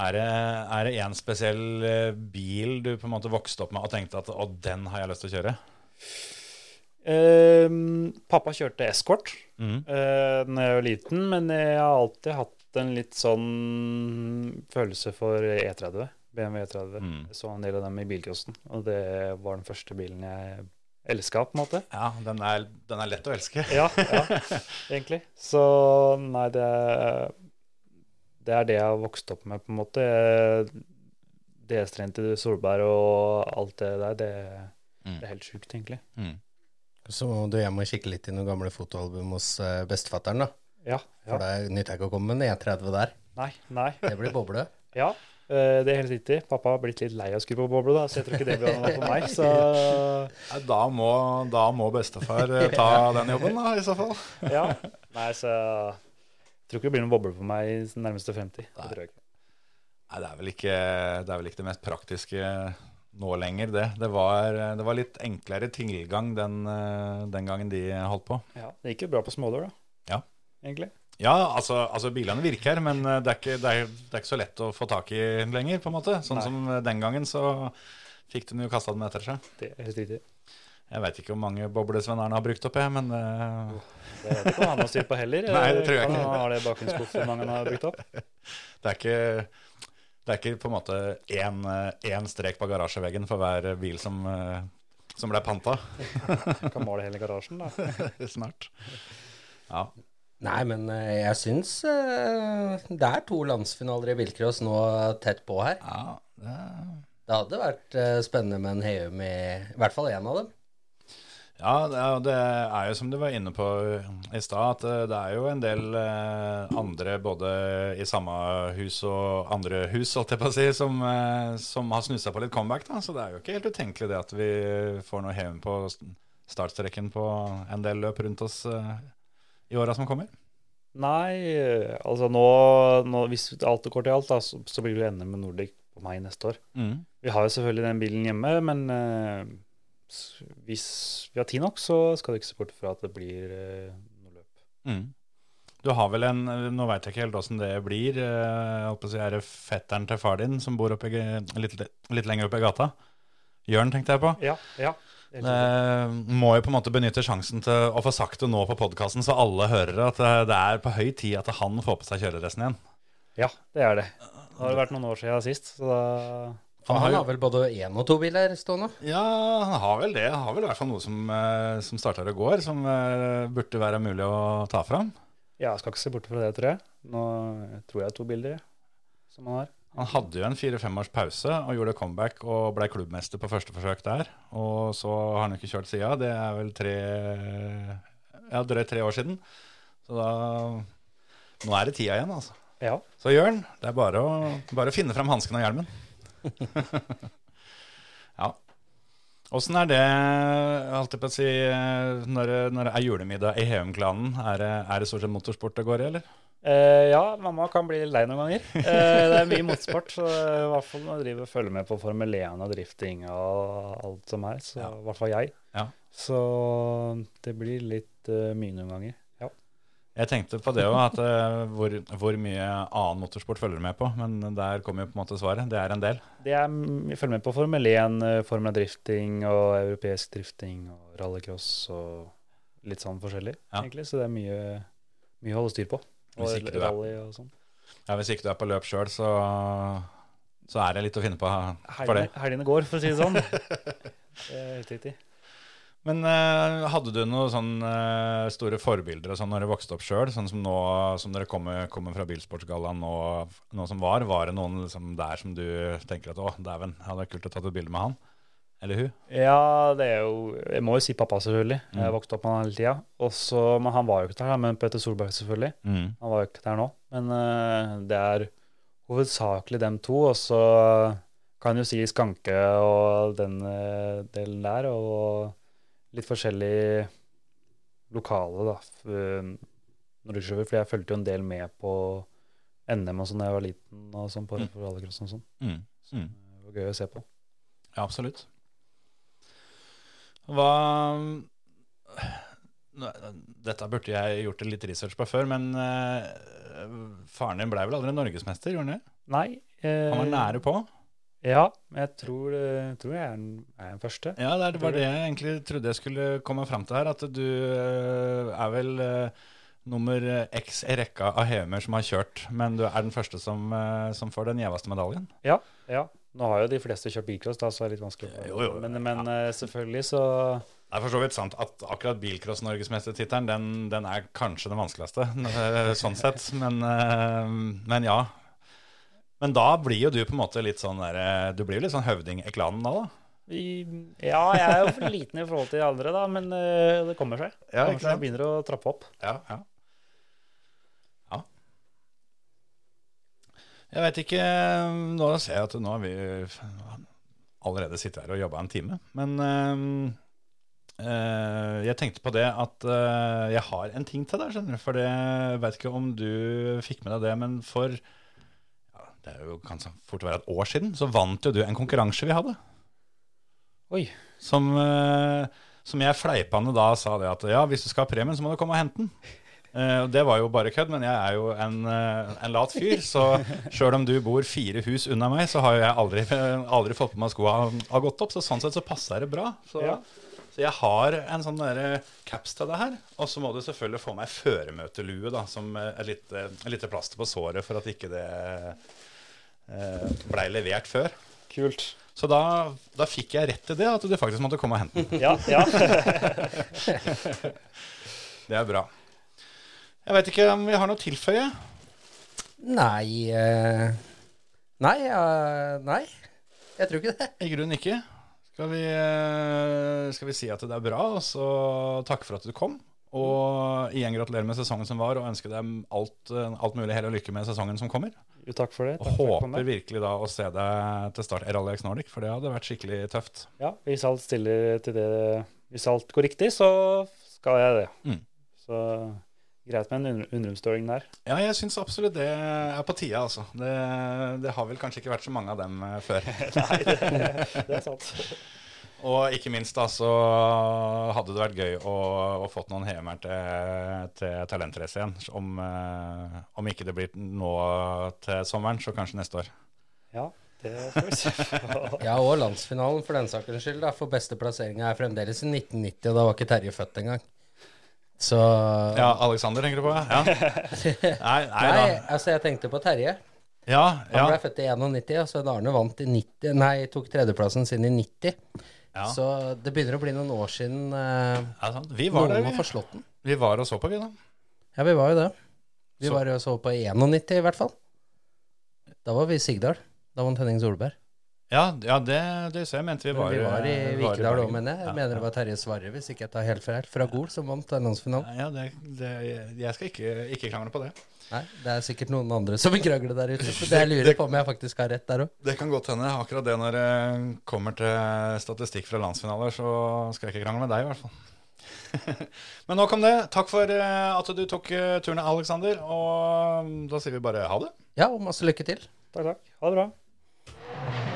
Er det, er det en spesiell eh, bil du på en måte vokste opp med og tenkte at å, den har jeg lyst til å kjøre? Ehm, pappa kjørte eskort mm. uh, da jeg var liten, men jeg har alltid hatt en litt sånn følelse for E30. BMW E30. Mm. Jeg så en del av dem i bilcrossen, og det var den første bilen jeg elska, på en måte. Ja, den er, den er lett å elske. Ja, ja, egentlig. Så nei, det er, det er det jeg har vokst opp med, på en måte. DS-trente til Solberg og alt det der, det, Mm. det er helt sjukt, egentlig. Mm. Så må du hjem og kikke litt i noen gamle fotoalbum hos uh, bestefatteren, da. Ja. For ja. det nytter ikke å komme med en E30 der. Nei, nei. Det blir boble. Ja, eh, det er helt riktig. Pappa har blitt litt lei av å skru på boble, da, så jeg tror ikke det blir noe for meg. Så Da må, da må bestefar eh, ta den jobben, da, i så fall. ja. Nei, så tror ikke det blir noen boble på meg i nærmeste 50. Det tror jeg ikke. Nei, det er vel ikke det, er vel ikke det mest praktiske nå lenger, det. Det var, det var litt enklere tilgang den, eh, den gangen de holdt på. Ja, det gikk jo bra på smådør, da. Ja. Egentlig. Ja, altså, altså bilene virker, men eh, det er, ikke, det, er, det er ikke så lett å få tak i lenger, på en måte. Sånn Nei. som den gangen, så fikk de jo kasta dem etter seg. Det er helt riktig. Jeg veit ikke hvor mange boblesvenn Arne har brukt opp, jeg, men uh... Det vet ikke om han har styr på heller. Nei, det tror jeg ikke. Han har det bak en skuff hvor mange han har brukt opp. det er ikke det er ikke på en måte én, eh, én strek på garasjeveggen for hver bil som, eh, som ble panta. Kan male hele garasjen, da. Snart. Ja. Nei, men jeg syns det er to landsfinaler i bilcross nå tett på her. ja det, Det hadde vært spennende med en Heum i i hvert fall én av dem. Ja, det, er- jo som du var inne på i stad, at eh, det er jo en del eh, andre både i samme hus og andre hus, holdt jeg på å si, som, eh, som har snussa på litt comeback. da, Så det er jo ikke helt utenkelig det at vi får noe hevn på startstreken på en del løp rundt oss eh, i åra som kommer. Nei, altså nå, nå Hvis alt går til alt, da, så, så blir det NM med Nordic på meg neste år. Mm. Vi har jo selvfølgelig den bilen hjemme, men eh, hvis vi har tid nok, så skal det ikke se bort fra at det blir eh, noe løp. Mm. Du har vel en Nå veit jeg ikke helt åssen det blir. eh, si, Er det fetteren til far din som bor oppe litt, litt lenger oppe i gata? Jørn, tenkte jeg på. Ja, ja. Eh, må jo på en måte benytte sjansen til å få sagt det nå på podkasten, så alle hører at eh, det er på høy tid at han får på seg kjøredressen igjen. Ja, det er det. Det har vært noen år siden sist, så da Han jo- har vel både én og to biler stående? Ja, han har vel det. Han har vel i hvert fall noe som, eh, som starter og går, som eh, burde være mulig å ta fram. Ja, jeg skal ikke se bort fra det, tror jeg. Nå tror jeg er to bilder som han har. Han hadde jo en fire-fem års pause og gjorde comeback og ble klubbmester på første forsøk der. Og så har han ikke kjørt sida. Det er vel tre Ja, drøyt tre år siden. Så da Nå er det tida igjen, altså. Ja. Så Jørn, det er bare å, bare å finne fram hansken og hjelmen. ja. Åssen er det, holdt jeg på å si, når, når det er julemiddag i Heum-klanen? Er, er det stort sett motorsport det går i, eller? Eh, ja, mamma kan bli lei noen ganger. Eh, det er mye motorsport, så i hvert fall når jeg følger med på Formel 1 og drifting og alt som er, så Ja. i hvert fall jeg. Ja. Så det blir litt uh, mye noen ganger. Jeg tenkte på det òg, at eh, hvor, hvor mye annen motorsport følger du med på? Men der kommer jo på en måte svaret. Det er en del. Det er, jeg følger med på Formel 1, eh, Formel drifting og europeisk drifting og rallycross og litt sånn forskjellig, Ja. egentlig. Så det er mye, mye å holde styr på. Og Hvis ikke rally og sånn. Ja, Hvis ikke du er på løp sjøl, så, så er det litt å finne på for det. Helgene går, for å si det sånn. det er helt riktig. Men uh, hadde du noen sånne uh, store forbilder og sånn når du vokste opp sjøl, sånn som nå som dere kommer, kommer fra Bilsportsgallaen nå, nå som var? Var det noen liksom, der som du tenker at å, dæven, hadde vært kult å ta et bilde med han? Eller hun? Ja, det er jo Jeg må jo si pappa, selvfølgelig. Jeg Mm. vokste opp med han hele tida. Også- Men han var jo ikke der, men Peter Solberg, selvfølgelig. Mm. Han var jo ikke der nå. Men uh, det er hovedsakelig dem to. Og så kan jo si Skanke og den eh, delen der, og litt forskjellig lokale, da. eh, Når du skjøver, for jeg fulgte jo en del med på NM og sånn da jeg var liten, og sånn på Mm. for rallycross og sånn. Mm. Mm. Det var gøy å se på. Ja, absolutt. Hva Dette burde jeg gjort litt research på før, men uh, faren din ble vel aldri norgesmester, gjorde han det? Nei. eh, Han var nære på. Ja, men jeg tror, eh, tror jeg er den, er den første. Ja, det er- det var det jeg egentlig trodde jeg skulle komme fram til her. At du eh, er vel eh, nummer X i rekka av hemer som har kjørt, men du er den første som, som får den gjeveste medaljen. Ja, ja. Nå har jo de fleste kjørt bilcross, da, så er det litt vanskelig. Jo, jo, men men ja. selvfølgelig så Det er for så vidt sant at akkurat bilcross-norgesmestertittelen, den, den er kanskje den vanskeligste, sånn sett. Men, men ja. Men da blir jo du på en måte litt sånn der eh, Du blir jo litt sånn høvding i klanen da, da. i, Ja, jeg er jo for liten i forhold til de andre, da, men eh, det kommer seg. Ja, kommer seg. Jeg begynner å trappe opp. Ja, ja. ja. Jeg veit ikke Nå ser jeg at nå har vi allerede sittet her og jobba en time. Men eh, eh, jeg tenkte på det at eh, jeg har en ting til deg, skjønner du. For det veit ikke om du fikk med deg det, men for det er jo kan fort være et år siden, så vant jo du en konkurranse vi hadde. Oi. Som, eh, som jeg fleipende da sa det at ja, hvis du skal ha premien, så må du komme og hente den. Eh, det var jo bare kødd, men jeg er jo en, eh, en lat fyr. Så sjøl om du bor fire hus unna meg, så har jo jeg aldri, aldri fått på meg skoa har, gått opp. Så sånn sett så passer det bra. Så, Ja. så jeg har en sånn derre caps til det her. Og så må du selvfølgelig få meg føremøtelue, da, som et lite, et lite plaster på såret for at ikke det blei levert før. Kult. Så da, da fikk jeg rett til det, at du faktisk måtte komme og hente den. Ja, ja. Det er bra. Jeg veit ikke om vi har noe å tilføye. Nei eh, Nei, eh, nei. Jeg tror ikke det. I grunnen ikke. Skal vi, eh, skal vi si at det er bra, og så takke for at du kom. Og igjen gratulerer med sesongen som var, og ønsker dem alt, eh, alt mulig hell og lykke med sesongen som kommer. Jo, takk for det. Og Takk for jeg kom håper virkelig da å se deg til start Rally X Nordic, for det hadde vært skikkelig tøft. Ja, hvis alt stiller til det Hvis alt går riktig, så skal jeg det. Mm. Så greit med en un- der. Ja, jeg syns absolutt det er på tide, altså. Det, det har vel kanskje ikke vært så mange av dem eh, før. Nei, det, det er sant. Og ikke minst da så hadde det vært gøy å, å fått noen hemer til, til talentrace igjen. Om, eh, om ikke det blir nå til sommeren, så kanskje neste år. Ja, det får vi se. Ja, og landsfinalen for den sakens skyld. da, For beste plasseringa er fremdeles i 1990, og da var ikke Terje født engang. Så Ja, Alexander tenker du på? Ja. Nei, nei, Nei, da. altså jeg tenkte på Terje. Ja, Han ja. ble født i 91, og Svein Arne vant i 90 Nei, tok tredjeplassen sin i 90. Ja. Så det begynner å bli noen år siden eh, ja sant. Vi var noen der, forslått vi. den. Vi var og så på, vi, da. Ja, vi var jo det. Vi Så- var jo så på 91 i hvert fall. Da var vi i Sigdal. Da vant Henning Solberg. Ja, ja det, det ser jeg mente vi Men var vi var i Vikedal òg, men jeg. Jeg Ja, mener det var Terje Svarre, hvis ikke jeg tar helt feil, fra Gol, som vant landsfinalen. Ja, det, det, jeg skal ikke, ikke krangle på det. Nei, det er sikkert noen andre som vil krangle der ute. Så det jeg lurer på om jeg faktisk har rett der òg. Det kan godt hende. Akkurat det når det kommer til statistikk fra landsfinaler, så skal jeg ikke krangle med deg, i hvert fall. Men nok om det. Takk for eh, at du tok eh, turen, Alexander. Og da sier vi bare ha det. Ja, og masse lykke til. Takk, takk. Ha det bra.